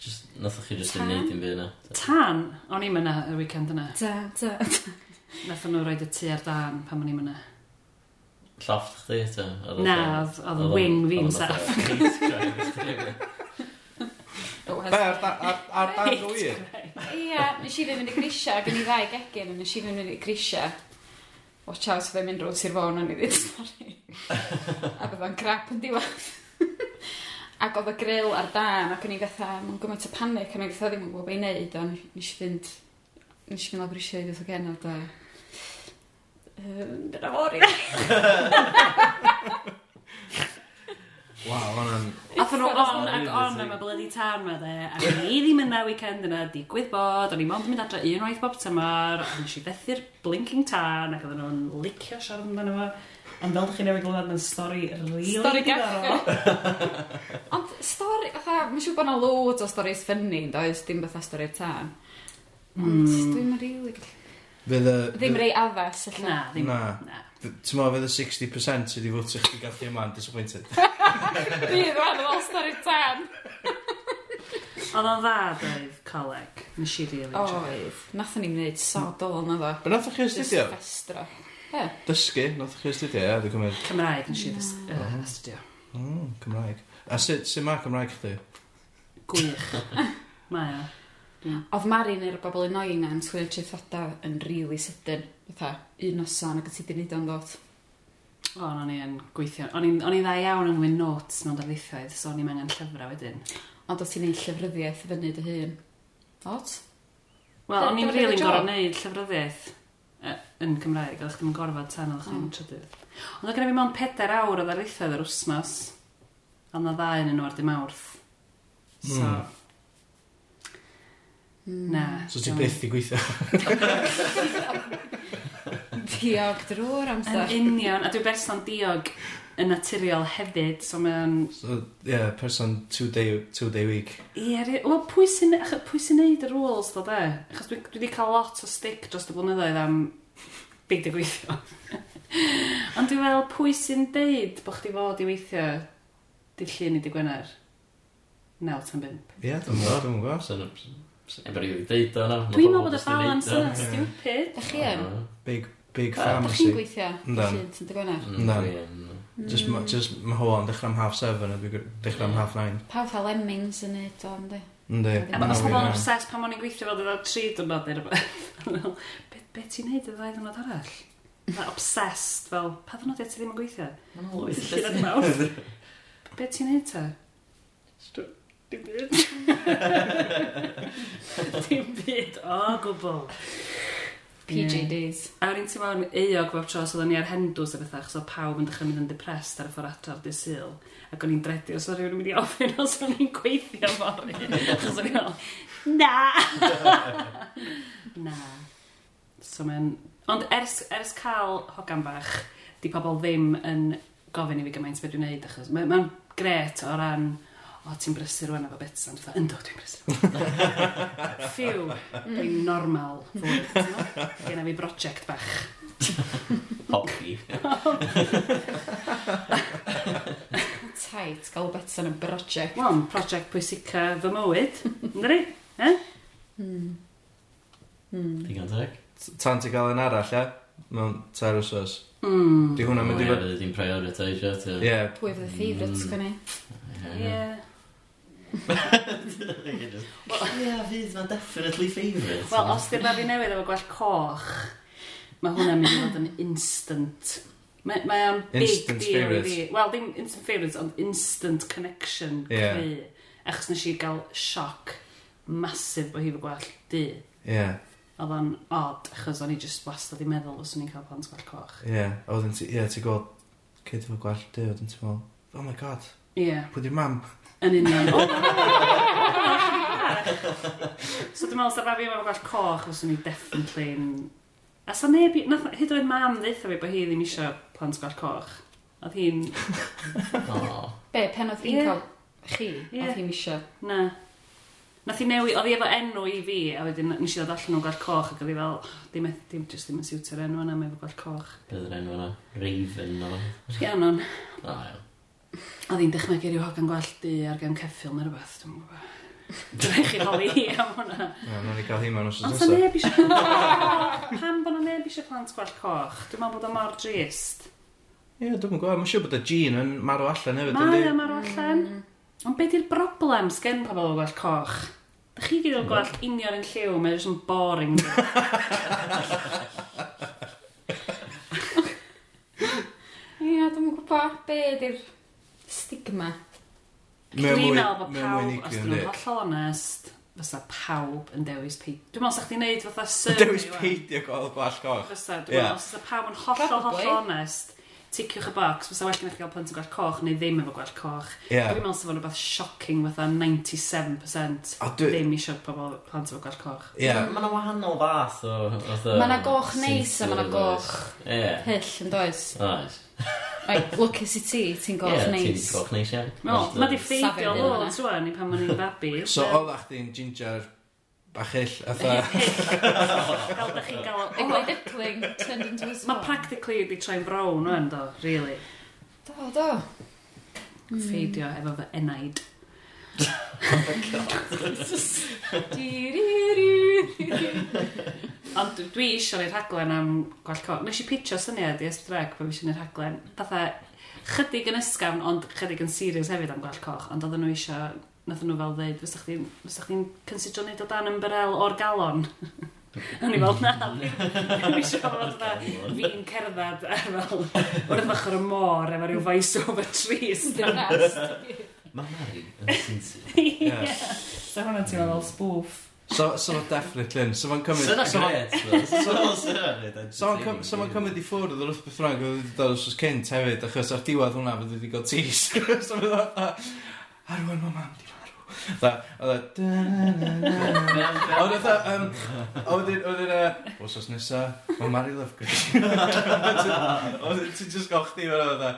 Just, Nothoch chi jyst yn neud i'n byd yna. Tan? O'n i'n mynd y weekend yna. Da, da. Nath nhw roed y tu ar dan pan o'n i'n mynd Llofft chdi eto? Na, oedd y wing fi'n saff. Be, ar ar dan gwyr? Ie, nes i ddim yn y grisia, gen i ddau gegin, nes i ddim yn y grisia watch out fe mynd rôl Sir Fôn o'n i ddweud, stori. a byddai'n crap yn diwedd. ac oedd y grill ar dan ac o'n i fatha, mae'n gymaint o panic, o'n i fatha ddim yn gwybod beth i wneud, a nes i fynd, nes i fynd lawr i siarad oedd o genod a... Dyna fori. Waw, hwnna'n... Athyn nhw on ac on am y bloody tân ma de, a ni i ddim yna weekend yna, digwydd bod, o'n i mond yn mynd adre unwaith bob tymor, a nes i fethu'r blinking tân, ac oedden nhw'n licio siarad amdano fo. Ond fel ydych chi'n newid glwyd yn stori really Stori gachgo. Ond stori, fatha, mae'n siŵr bod yna loads o storis ffynnu, does, dim fatha stori'r tân. Ond mm. dwi'n rili... Really... Fydd y... Ddim rei addas, illa. Na, ddim. Na. na. Ti'n meddwl fydd y 60% sydd wedi fwtio chdi gael lle yma'n disappointed? Bydd fan o story 10. Oedd o'n dda, Dave, coleg. Nes i really enjoy. Oedd. Nathon ni'n gwneud sod o na dda. Be nathon chi astudio? Festra. Ie. Dysgu, nathon chi astudio, ie, dwi'n cymryd. Cymraeg nes i mhm. astudio. Mm, Cymraeg. A sut mae Cymraeg chdi? Gwych. Mae o. Mm. Oedd Marin i'r bobl annoying yn sgwil treithoda yn really sydyn. Fytha, un noson ac ti di neud o'n ddod. O, o'n ni yn gweithio. O'n i'n dda iawn yn wyn notes mewn darlithoedd, so o'n i'n angen llyfrau wedyn. Ond oedd ti'n neud llyfryddiaeth fyny dy hun? Ot? Wel, o'n i'n e rili'n gorau neud llyfryddiaeth yn Cymraeg, oedd chdi'n gorfod tan oedd mm. trydydd. Ond oedd gen i fi mewn pedair awr o ddarlithoedd yr wsnos, ond na ddau yn yn ar dim awrth. So, mm. Hmm. Na. So ti byth i gweithio? diog drwy'r amser. Yn union, a dwi'n berson diog yn naturiol hefyd, so mae'n... So, yeah, person two day, two day week. Ie, yeah, wel, pwy sy'n sy neud y rules, do de? Achos dwi, dwi wedi cael lot o stick dros y blynyddoedd am big dy gweithio. Ond dwi'n fel, pwy sy'n deud bod chdi fod i weithio dydd llun i dy Gwener? Naw tan bimp. Ie, yeah, dwi'n gwybod, dwi'n gwybod. Yn byd i ddeud o na. Dwi'n meddwl bod y balance yna'n stupid. Ych chi yn? Big, big pharmacy. Ych chi'n gweithio? Yndan. Ti'n dy gwener? Yndan. Just, just mae ho yn mm. dechrau am half seven a dwi'n dechrau am mm. half nine. Pa fatha lemmings yn neud o, ynddi? Ynddi. A os pobl yn obsessed pan o'n i'n gweithio fel dydw tri dwrnod neu rhywbeth. Be ti'n neud y ddau dwrnod arall? Mae obsessed fel, pa ddwrnod ti ddim yn gweithio? Mae'n lwys. Be ti'n neud ta? Dim byd. Dim byd o gwbl. PJ Days. A rydyn ti mewn eog fel tro, so ni ar hendws a bethau, so pawb yn dechrau mynd yn depressed ar y ffordd ato ar dy syl. Ac o'n i'n dredio, so rhywun yn mynd i ofyn os o'n i'n gweithio fory. Achos o'n i'n meddwl, na! na. So mae'n... Ond ers, ers cael hogan bach, di pobl ddim yn gofyn i fi gymaint beth dwi'n neud, achos mae'n ma gret o ran o, ti'n brysur rwan efo bits, ond fatha, ynddo, dwi'n brysur. Ffiw, dwi'n mm. normal fwyd, Gen no? Fi brosiect bach. Hoci. Tight, gael bits yn y brosiect. Wel, prosiect pwysica fy mywyd, ynddi? Eh? Hmm. Hmm. Digon teg. Tan ti gael yn arall, e? Mewn tair wsos. Mm. Di hwnna mynd i fod... Dwi'n prioritisio. Ie. Pwy fydd y favourites, gwni? Hmm. Ie. Wel, ie, fydd ma'n definitely favourite. Wel, os di'r fi newydd efo gwell coch, mae hwnna'n mynd i fod yn instant. Mae ma o'n big instant deal i fi. Wel, dim instant favourites, ond instant connection Ie. creu. Achos nes i gael sioc masif bod hi fy gwell di. Ie, Oedd o'n odd, achos o'n i just wastad i meddwl os o'n i'n cael plant gwell coch. ie. A wedyn ti, ie, ti gweld, cyd efo gwell di, wedyn ti'n meddwl, oh my god, Ie. pwy di'r mam? Yn union. O, so dwi'n meddwl, sa'n fi efo gwell coch, os o'n i definitely yn... A sa neb, nath, hyd oedd mam ddeitha fi bod hi ddim eisiau plant gwell coch. Oedd hi'n... Be, pen oedd hi'n yeah. cael chi, yeah. oedd hi'n isio? Na. Nath hi newid, oedd hi efo enw i fi, a wedyn nes i ddod allan o'n gwell coch, ac oedd hi fel, dim, e- dim, just ddim yn siwtio'r enw yna, mae efo gwell coch. Beth yw'r enw yna? Raven, no? Rhiannon. O, iawn. Oedd hi'n dechnegu rhyw hogan gwallt du ar gen ceffil neu rhywbeth, dwi'n gwybod. Dwi'n rhaid chi holi hi am hwnna. Na, nawn ni gael hi mewn os ydyn nesaf. E. Neb eisiau. Pam bod na neb eisiau plant gwell coch? Dwi'n meddwl bod o mor drist. Ie, dwi'n gwybod. Mae'n siŵr bod y gene yn marw allan hefyd. Mae o marw allan. Mm. Ond be di'r broblem sgen pobl o gwell coch? Da chi gyd o gwell union yn lliw, mae'n jyst yn boring. Ie, dwi'n gwybod be di'r stigma. Mewn mwy, mewn mwy Os dyn nhw'n holl onest, fysa pawb yn dewis peidio. Dwi'n meddwl sa chdi'n neud fatha survey. Dewis peidio gweld gwall coch. Fysa, dwi'n meddwl, os fysa pawb yn holl hollol onest, ticiwch y box, fysa well gennych chi gael plant yn gwell coch neu ddim efo gwell coch. Yeah. Dwi'n meddwl sef o'n rhywbeth shocking fatha 97% dwi... ddim eisiau pobl plant efo gwell coch. Yeah. Mae yna wahanol fath o... Mae yna goch neis a mae yna goch hyll yn does. Oes lwcus i ti, ti'n goch neis. Ie, ti'n goch neis iawn. No, ma di ffeidio lod swan i pan ma'n i'n babi. So, oeddach chdi'n ginger bachell, atha... Gael da chi'n gael... Egwyd ipling turned into a swan. Mae practically di troi'n brown o'n do, really. Do, do. Ffeidio efo fy enaid. Ond dwi eisiau neud rhaglen am gwall co. Nes i pitcho syniad i Esbreg pan eisiau neud rhaglen. Fatha, chydig yn ysgafn, ond chydig yn serious hefyd am gwall coch. Ond oedden nhw eisiau, nath nhw fel dweud, fysa chdi'n chdi considro neud o dan ymbarel o'r galon. O'n i fel, na, mi eisiau fod fe, fi'n cerdded ar fel, wrth ochr y môr efo rhyw voice over trees. Mae Mari yn sinsi. Ie. So hwnna ti'n meddwl spoof. So, so mae'n definitely yn. So mae'n cymryd... So that's great. So mae'n cymryd i ffwrdd o'r wrth beth rhaid oedd wedi dod os oes cynt hefyd, achos ar diwedd hwnna fydd wedi gael tis. So mae'n dod, arwen mae mam di marw. Da, oedd e... Oedd e, oedd e, oedd e, os oes nesa, mae Mary Lovegood. Oedd e, ti'n just gael chdi fel oedd e,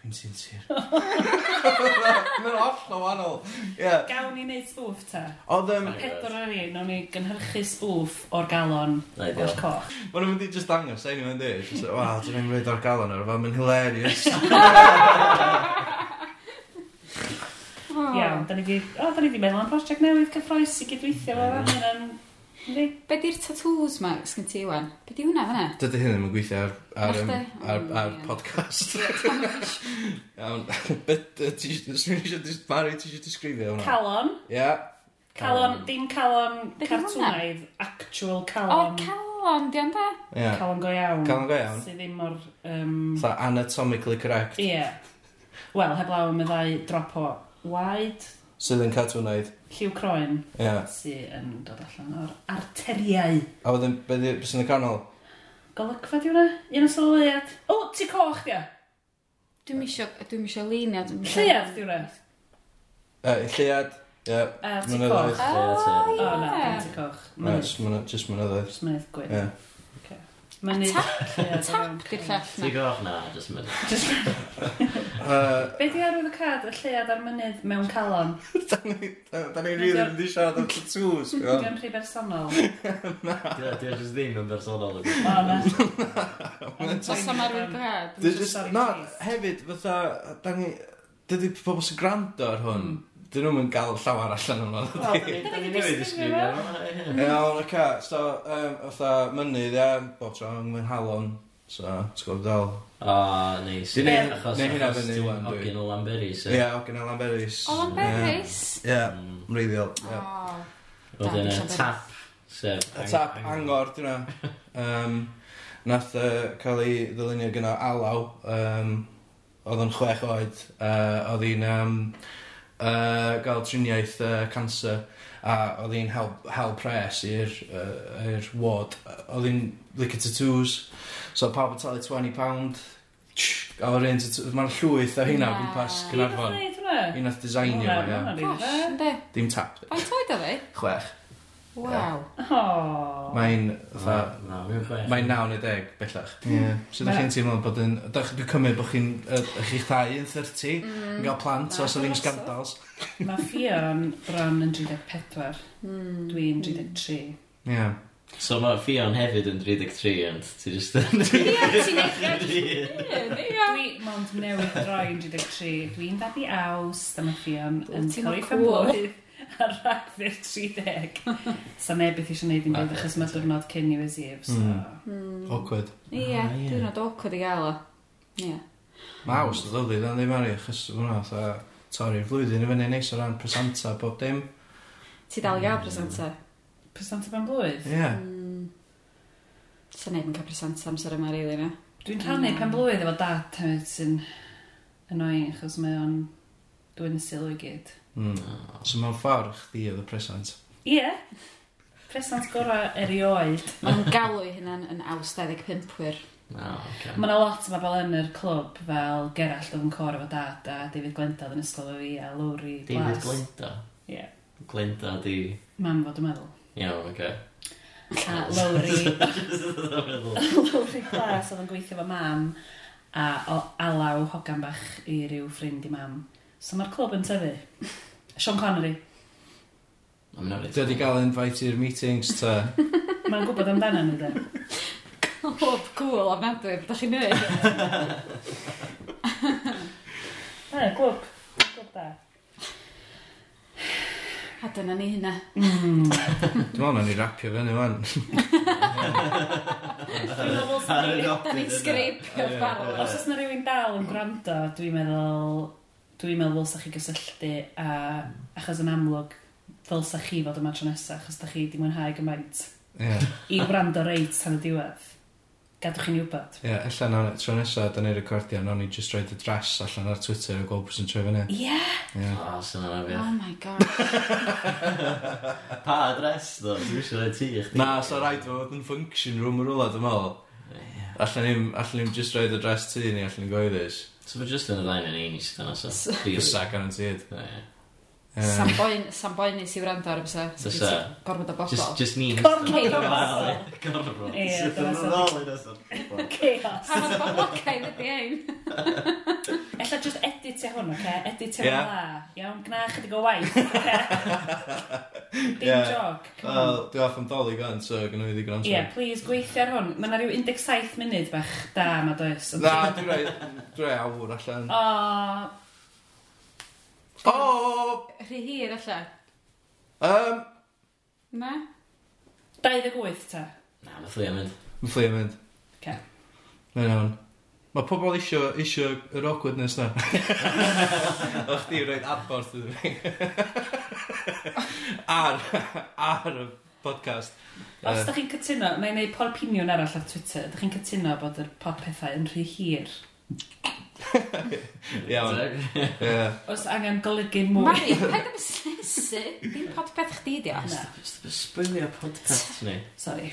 Dwi'n sinsir. Mae'n hollol wahanol. Yeah. Gawn ni wneud spoof ta? Oedd yym... Pedwar ar un, o'n i gynhyrchu spoof o'r galon o'r coch. Mae'n mynd i just dangos, ein i'n dweud. Wow, dwi'n mynd i o'r galon o'r fan, mae'n hilarious. Iawn, da ni di... O, da ni di meddwl am prosiect newydd cyffroes i gydweithio fo. Mae'n Be di'r tattoos ma, sgyn ti wan? Be di hwnna fanna? Dydy hyn ddim yn gweithio ar, ar, ar, ar, ar podcast. Iawn, bet ti eisiau disbaru, ti eisiau disgrifio hwnna? Calon. Ia. Calon, dim calon cartwnaidd, actual calon. O, calon, di anda? Ia. Calon go iawn. Calon go iawn. Sydd ddim mor... Um... Tha anatomically correct. Ie. Wel, heblaw am y ddau drop o wide, sydd yn cadw wneud. Lliw croen yeah. sydd yn dod allan o'r arteriau. A wedyn, beth sy'n y canol? Golygfa di hwnna? Un o sylwiad. O, ti coch di o? Dwi'n misio, dwi'n misio leiniad. Lleiad di hwnna? Uh, lleiad. Ie. A ti coch. O, ie. O, na, ti coch. Mynydd. Just mynyddoedd. Just mynydd gwyn. Ie. Mynydd. Tap, tap, gyda llall. Ti coch na, just mynydd. Just mynydd. Uh, Be di arwydd y cad y llead ar mynydd mewn calon? da ni'n rili mynd i siarad am tattoos. Dwi'n o'n rhy bersonol. Di Dwi'n just ddim yn bersonol. O, na. Os am arwydd cad. Na, hefyd, fatha, da ni... Dydy pobl sy'n gwrando ar hwn, mm. dyn nhw'n gael llawer allan o'n fawr. Dyn ni'n newid ysgrifio. Iawn, oce, so, fatha, mynydd, ia, bob tro, yn halon, so, ti'n gwybod dal, O, neis. Di neu- neu hynna fyny ŵan, dwi. Ogyn o Lamberis. E. Ie, ogyn o Lamberis. O, Lamberis? Ie, Mm. mreiddiol. ie. O. Wedyn y tap. sef Y tap angor, dyna. Um, nath uh, cael ei ddylunio gyda Alaw, um, oedd yn chwech oed, uh, oedd hi'n um, uh, gael triniaeth uh, cancer, a oedd hi'n hel, hel pres i'r uh, i'r ward. Oedd hi'n licio tattoos, So pawb yn talu 20 pound, a o'r un, mae'n llwyth o hynna o gwmpas Gaernarfon. Un oedd designio fo, ia. Dim tap. Faint oed o fi? Chwech. Waw. Mae'n... Mae'n naw neu deg, bellach. Hmm. Ie. So da chi'n teimlo bod yn... Dwi'n cymryd bod chi'n... Chi'ch dau yn 30, mm. yn cael plant os oedd hi'n scandals. Mae Fion bron yn 34. Hmm. Dwi'n 33. Ie. So mae Fion hefyd yn 33, ond ti just... yn... Ie, ti'n Dwi, mond newydd droi yn 33, dwi'n ddabu aws, dyma mae Fion yn Ti'n cyrru ffambwydd ar rhagfyr 30. So neb beth eisiau gwneud i'n byd, achos mae diwrnod cyn New Year's Eve, so... Hmm. Awkward. Ie, Ah, ie. dwi'n rhaid awkward i gael o. Ie. Mae awst o ddyddi, dan ddim ari, achos hwnna, tha, torri'r flwyddyn i fyny neis o ran presenta bob dim. Ti dal i gael hmm. presenter? Presanta ben blwydd? Ie. Mm. Sa'n neud yn cael presanta amser yma rili na. Dwi'n rhannu mm. pen blwydd efo dad hefyd sy'n annoying achos mae o'n dwi'n sylw i gyd. Mm. So mewn ffordd chdi oedd y presant? Ie. Yeah. Presant gorau erioed. Mae'n galw i hynna'n yn aws 25wyr. Oh, okay. Mae yna lot yma fel yn yr clwb fel Gerallt o'n cor efo dad a David Glenda yn ysgol efo fi a Lowry David Blas. Glenda? Ie. Yeah. Glenda di... Mam fod yn meddwl. Iawn, oce. A Lowri... Lowry Glas oedd yn gweithio fo mam a o alaw hogan bach i ryw ffrind i mam. So mae'r clwb yn tyfu. Sean Connery. Mae'n not it. Dwi wedi gael invite i'r meetings ta. Mae'n gwybod amdano nhw, de. Clwb cool ofnadwy, bydda chi'n neu. E, clwb. Clwb da. A dyna ni hynna. Mm. Dwi'n meddwl na ni rapio fyny fan. Da ni'n sgripio barod. Os oes na rhywun dal yn gwrando, dwi'n meddwl... Dwi'n meddwl sa chi gysylltu a achos yn amlwg fel sa chi fod yma tro nesaf achos da chi di mwynhau gymaint. Yeah. I wrando reit tan y diwedd gadwch chi'n wybod. Ie, yeah, ella nawn, tro nesaf, da ni'n recordio, nawn ni just roed y dres allan ar Twitter a gweld bwysyn troi fyny. Ie? Ie. O, sy'n yna fi. Oh my god. pa adres, ddo? Dwi'n eisiau rhaid ti i chdi. Na, so rhaid fod yn function room yr wlad yma. Allan ni'n, allan ni'n just roed y dres ti ni, allan ni'n goeddus. So fe just yn y ddain yn ein sydd yna, so. Fysa, garantid. Ie. Sam boen, sam boen nes i wrando ar y bysa. Bysa. Gorfod o bobl. Just, just ni. Gormod o Gorfod. Gorfod. Ie, dyna sy'n. Chaos. Pan oedd boblogaidd ydi ein. Ella just edit e hwn, oce? Edit e hwn dda. Iawn, gna chydig o waith. Dim jog. Wel, dwi off am doli gan, so gynnu fi ddigon amser. Ie, please, gweithio ar hwn. Mae yna rhyw 17 munud bach da, ma does. Na, dwi'n rhaid awr allan. O, O! Rhy hir allan. Um, Na? 28 ta. Na, mae fflio mynd. Mae fflio mynd. Ce. Mae'n iawn. Mae pobl isio, isio yr awkwardness na. o chdi rhaid adborth ydw i. ar, ar y podcast. Os da chi'n cytuno, na i wneud podpinion arall ar Twitter, da chi'n cytuno bod yr pod pethau yn rhy hir? Iawn. Os angen golygu mwy. Mari, paid am busnesu. Dim podpeth chdi di os. Na, jyst sbwylio podcast ni. Sorry.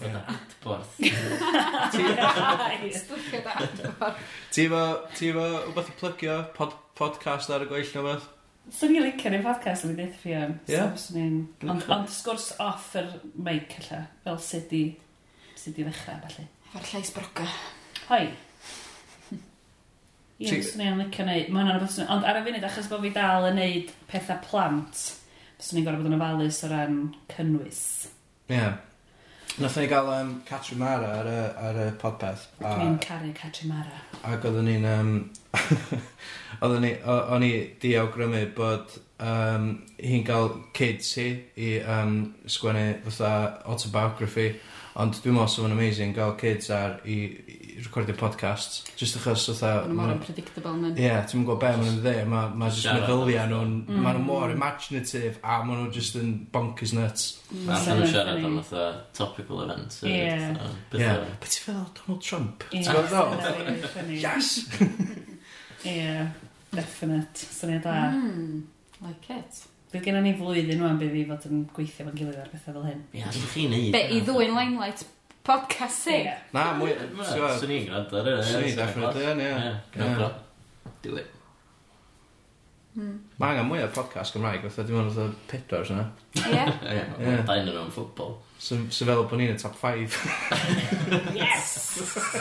Roedd adborth. Stwffio da adborth. Ti efo, ti efo, wbeth i plygio pod, podcast ar y gweill na beth? Swn i'n licio ni podcast yn ddeth fi am. Yeah. Ond, ond sgwrs off yr mic alla, fel sut i, sut i ddechrau, falle. Efo'r llais broca. Hoi. Ie, ti... swn i'n licio neud. Mae hwnna'n rhywbeth... swn Ond ar y funud, achos bod fi dal yn neud pethau plant, swn i'n gorfod bod yn ofalus o ran cynnwys. Ie. Yeah. Nathon ni gael um, Catrin Mara ar y, ar y podpeth. Dwi'n caru Catrimara. Ac oedden ni'n... Um, oedden ni... O'n i diawgrymu bod um, hi'n cael kids hi i um, sgwennu fatha autobiography. Ond dwi'n meddwl sydd yn amazing gael kids ar i, i recordio podcasts. Just achos fatha... Mae'n mor unpredictable yn Ie, yeah, ti'n gwybod be maen nhw'n dde. Mae ma just meddyliau nhw'n... Mm. Maen nhw mor imaginative a maen nhw just yn bonkers nuts. Mm. A maen nhw'n siarad am fatha topical events. Ie. Ie. Be ti'n feddwl Donald Trump? Ie. Ti'n gwybod ddol? Yes! Ie. Definite. Syniad da. Mm. Like it. Bydd gen ni flwyddyn nhw'n bydd i fod yn gweithio fo'n gilydd ar bethau fel hyn. Ia, yeah, ddech chi'n neud. Be, i ddwy'n limelight podcast sy'n? Yeah. Na, mwy... Swn i'n gwrando ar hynny. Swn i'n definitely yn, ia. Do it. Hmm. Mae angen mwy o podcast Gymraeg, fatha dim ond oedd pedwar yna. Ie? Ie, dain yn o'n ffwbol. Sy'n fel bod ni'n y top 5. yes!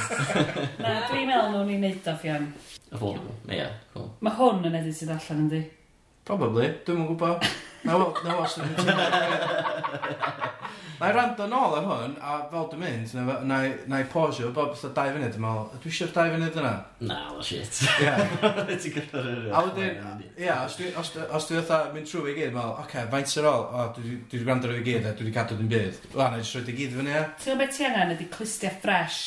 Na, dwi'n meddwl nhw'n i'n neud o ffian. Affordable, ie, cool. Mae hwn yn edrych sydd allan, yn di. Probably, dwi'm yn gwybod. Na wel, na wel, sy'n teimlo. Na i rando nôl ar hwn, a fel dwi'n mynd, na, na, i- na i pausio, bob fatha dau funud, dwi'n meddwl, dwi eisiau'r dau funud yna. Na, well shit. Ie. Ti'n gyda'r yr... A wedyn, ie, os dwi, os, dwi- os dwi fatha mynd trwy i gyd, meddwl, oce, okay, faint sy'n ôl, o, dwi dwi wedi gwrando ar i gyd, a dwi wedi cadw dim byd. Wel, na i jyst roed i gyd fyny, ie. Ti'n gwybod beth ti angen ydy clustia fresh.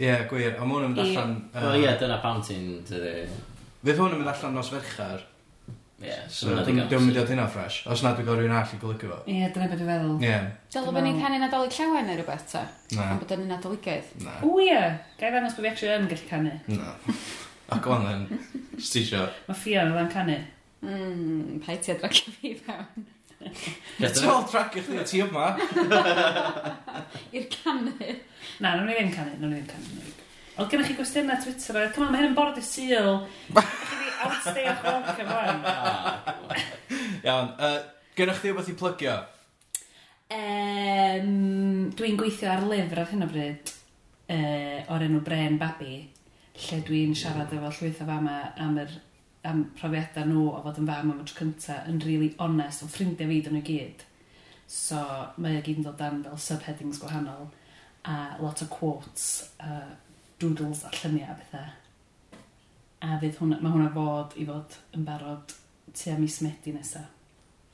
Ie, gwir, a ma' hwn yn mynd Ie. allan... O, yy, ie, dyna pam ti'n... dydi. Fydd hwn yn mynd allan nos ferchar, Ie, so na dwi'n mynd i hynna ffres. Os na dwi'n gorau rhywun all i golygu fo. Ie, dyna beth dwi'n feddwl. Ie. Dyl bod ni'n canu nadolig llawen neu rhywbeth ta? Na. Ond bod yn nadoligaidd? Na. O ie, gai ddangos bod fi actually yn gallu canu. Na. Ac o'n then, stisio. Mae Fion oedd yn canu. Mmm, pa i ti adracio fi fewn? Ti'n ôl tracio chdi, ti yma. I'r canu. Na, nhw'n i ddim canu, nhw'n i ddim canu. Oedd gennych chi gwestiynau Twitter, come on, mae hyn yn bord i syl. Outstay o'ch walk ymlaen. Iawn, uh, gennych chi wbeth i plygio? Um, dwi'n gweithio ar lyfr ar hyn o bryd uh, o'r enw Bren Babi, lle dwi'n siarad efo llwyth o fama am yr am profiadau nhw o fod yn fam am y tro cynta yn really honest, o ffrindiau fi dyn nhw gyd. So mae o gyd yn dod dan fel subheadings gwahanol a lot o quotes, uh, doodles a lluniau a bethau a fydd hwnna, mae hwnna fod i fod yn barod tu am mis Medi nesaf.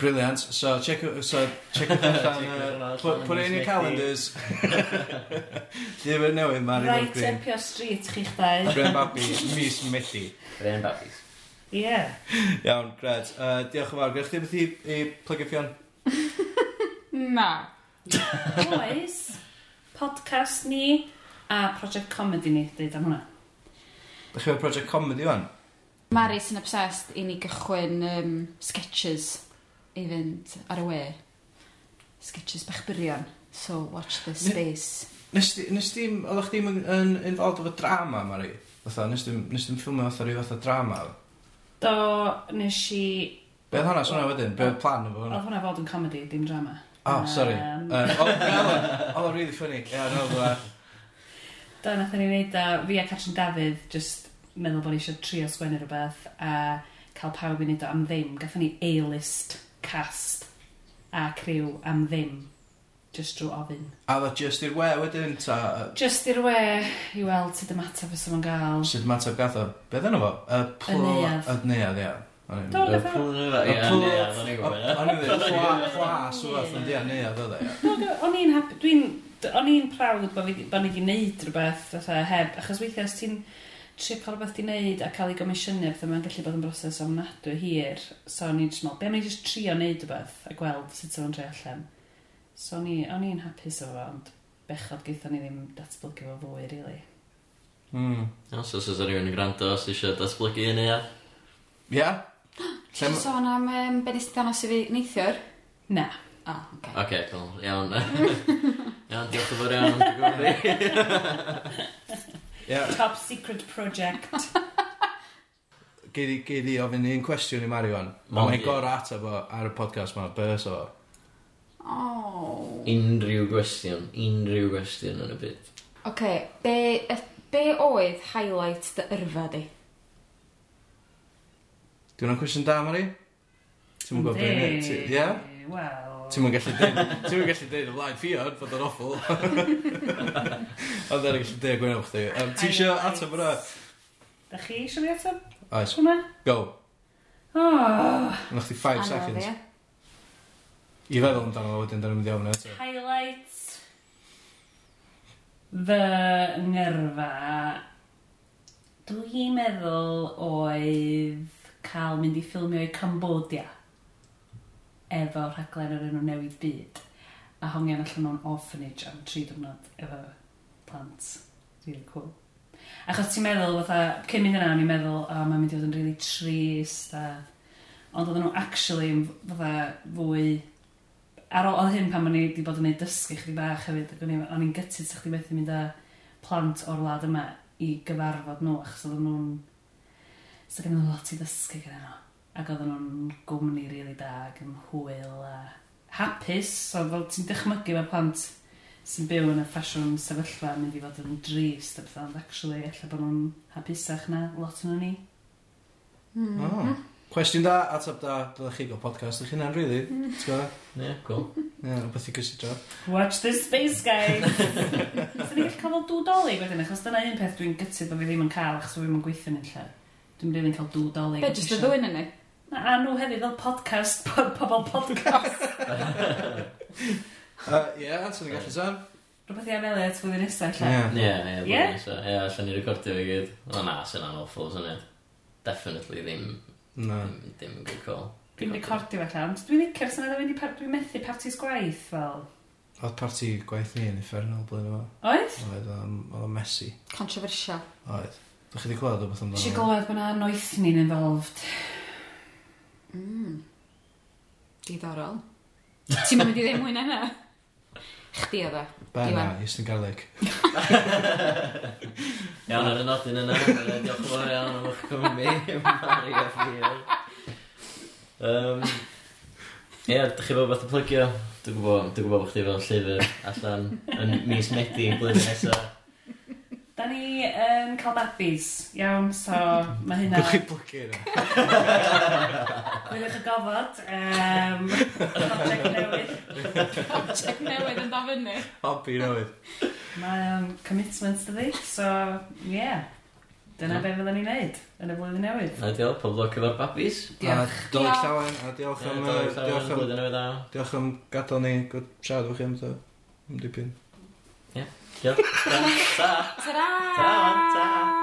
Brilliant. So, check, so, check allan. Put, put it in your calendars. Llyfr newydd ma'n Right up your street, chi'ch dau. Bren babi, mis Medi. Bren babis. Ie. Iawn, gred. Uh, diolch yn fawr. Gwych chi beth i, i plygio ffion? Na. Oes. Podcast ni a Project Comedy ni, dweud am hwnna. Dych chi'n project comedy wan? Mari sy'n obsessed i ni gychwyn um, sketches i fynd ar y we. Sketches bach byrion. So, watch the space. Nes di, nes di, oeddech chi'n yn, yn involved efo drama, Mari? Fytha, nes di'n di ffilmio fatha rhyw fatha drama? Do, nes i... Be oedd hwnna, swnna wedyn? Be oedd plan efo hwnna? Oedd hwnna fod yn comedy, dim drama. Oh, sorry. Um... Uh, oedd o'n really funny. Yeah, no, Do, nath ni'n neud a fi a Catrin Dafydd just meddwl bod ni eisiau trio sgwennu rhywbeth a cael pawb i wneud o am ddim. Gatho ni A-list cast a criw am ddim just drwy ofyn. A dda just i'r we wedyn, ta? Just i'r we i weld sydd y matab fysa fo'n gael. Sydd y matab gath o? Be ddyn nhw fo? Y plwyaf. Y neuad, ia. Do, y plwyaf, ia, o'n i'n gwybod. O'n i'n gwybod, plas, e, o'n i'n neuad, o'n i'n happy. Dwi'n o'n i'n prawd bod fi bod ni wedi gwneud rhywbeth fatha heb, achos weithiau os ti'n trio cael rhywbeth i wneud a cael ei gomisiynu fatha mae'n gallu bod yn broses ofnadwy hir so o'n i'n just meddwl, be am ni just trio wneud rhywbeth a gweld sut o'n tre allan so o'n i'n hapus o fo ond bechod geithio ni ddim datblygu fo fwy really Mm. Os oes oes rhywun yn gwrando os eisiau datblygu yn eia? Ia. Ti'n Lem... sôn am um, be nes ti danos i fi neithiwr? Na. O, oh, oce. Okay. Oce, okay, cool. Iawn. Iawn, diolch yn fawr iawn. Top secret project. Gei di ofyn un cwestiwn i Mari wan. Ond mae'n gorau ateb o ar y podcast ma, bys o. Oh. Unrhyw gwestiwn, unrhyw gwestiwn yn y byd. Oce, okay, be, be oedd highlight dy yrfa di? Dwi'n o'n cwestiwn da, Mari? Ti'n mwyn gwybod beth? Ie? Wel, Ti'n mwyn gallu dweud, ti'n mwyn gallu dweud y blaen ffiad fod o'n offl. Ond yna'n gallu dweud gwneud chdi. Um, ti eisiau ateb yna? Da chi eisiau mi ateb? Oes. Hwna? Go. Oh. Yna chdi 5 seconds. I feddwl amdano fo wedyn, dyn nhw'n mynd i ofyn eto. Highlights. Fy ngyrfa. Dwi'n meddwl oedd cael mynd i ffilmio i Cambodia efo rhaglen o'r enw Newid Byd. A hongian allan o'n orphanage am tri diwrnod efo plant. Really cool. Achos ti'n meddwl, fatha, cyn mynd yna, o'n i'n meddwl, o, oh, mae'n mynd i fod yn really trist, a... Ond oedden nhw actually, fatha, fwy... Ar ôl hyn pan o'n i wedi bod yn gwneud dysgu chdi bach hefyd, o'n i'n gytid sa'ch chi methu mynd â plant o'r wlad yma i gyfarfod nhw, achos oedden nhw'n... Sa'n so, gen nhw lot i ddysgu gyda nhw ac oedden nhw'n gwmni rili really da ac yn hwyl a hapus, so fel ti'n dychmygu mae plant sy'n byw yn y ffasiwn sefyllfa yn mynd i fod yn drist a bethau, ond actually, efallai bod nhw'n hapusach na lot yn ni. Oh. Cwestiwn da, ateb da, dylech chi gael podcast o'ch hynna'n rili, really. ti'n gwybod? Ie, cool. Ie, rhywbeth i gysidro. Watch this space, guys! Sa'n ni'n gallu cael fel dwdoli wedyn, achos dyna un peth dwi'n gytid bod fi ddim yn cael, achos fi ddim yn gweithio'n un lle. Dwi'n rili'n cael dwdoli. Be, jyst y ddwyn yn ni? A nhw hefyd fel podcast, pod, pobl podcast. Uh, ie, yeah, so ni'n gallu sam. Rhywbeth i am Elliot fwy nesaf, lle. Ie, ie, ie, ie, ie, allan ni recordio fi gyd. O na, sy'n an awful, sy'n ed. Definitely ddim, no. ddim, ddim yn good call. Dwi'n recordio fe allan. Dwi'n licio'r syniad o fynd i par... dwi'n methu partis gwaith, fel. Oedd parti gwaith ni yn effernol blyn o. Oedd? Oedd, oedd o'n messy. Controversial. Oedd. Dwi'n chi wedi clywed o beth amdano? Dwi'n gwybod bod yna noethni'n involved. Mm. Diddorol. Ti'n mynd i ddim mwyn yna? Chdi o dda. E? Bena, Houston Garlic. Iawn ar y nodyn yna. Diolch yn fawr iawn am eich cymryd Mari a Fiel. Um, Ie, yeah, dych chi bod beth y plygio? Dwi'n gwybod, dwi'n gwybod bod chdi fel llyfr allan yn mis Medi, yn blwyddyn nesaf. Da ni yn um, cael babis, iawn, so mae hynna... Gwch chi blygu yna. Gwylwch y gofod, um, project newydd. project newydd yn dofynu. Hobby newydd. Mae um, commitment dy fi, so, yeah. Dyna mm. be fyddwn ni'n neud yn y flwyddyn newydd. Na diolch, pob lwc efo'r babis. Diolch. A dolig llawen, a diolch am... Diolch am... Diolch am gadael ni gwrdd siarad efo chi am dipyn. Iawn. Ta. Ta. Ta. Ta.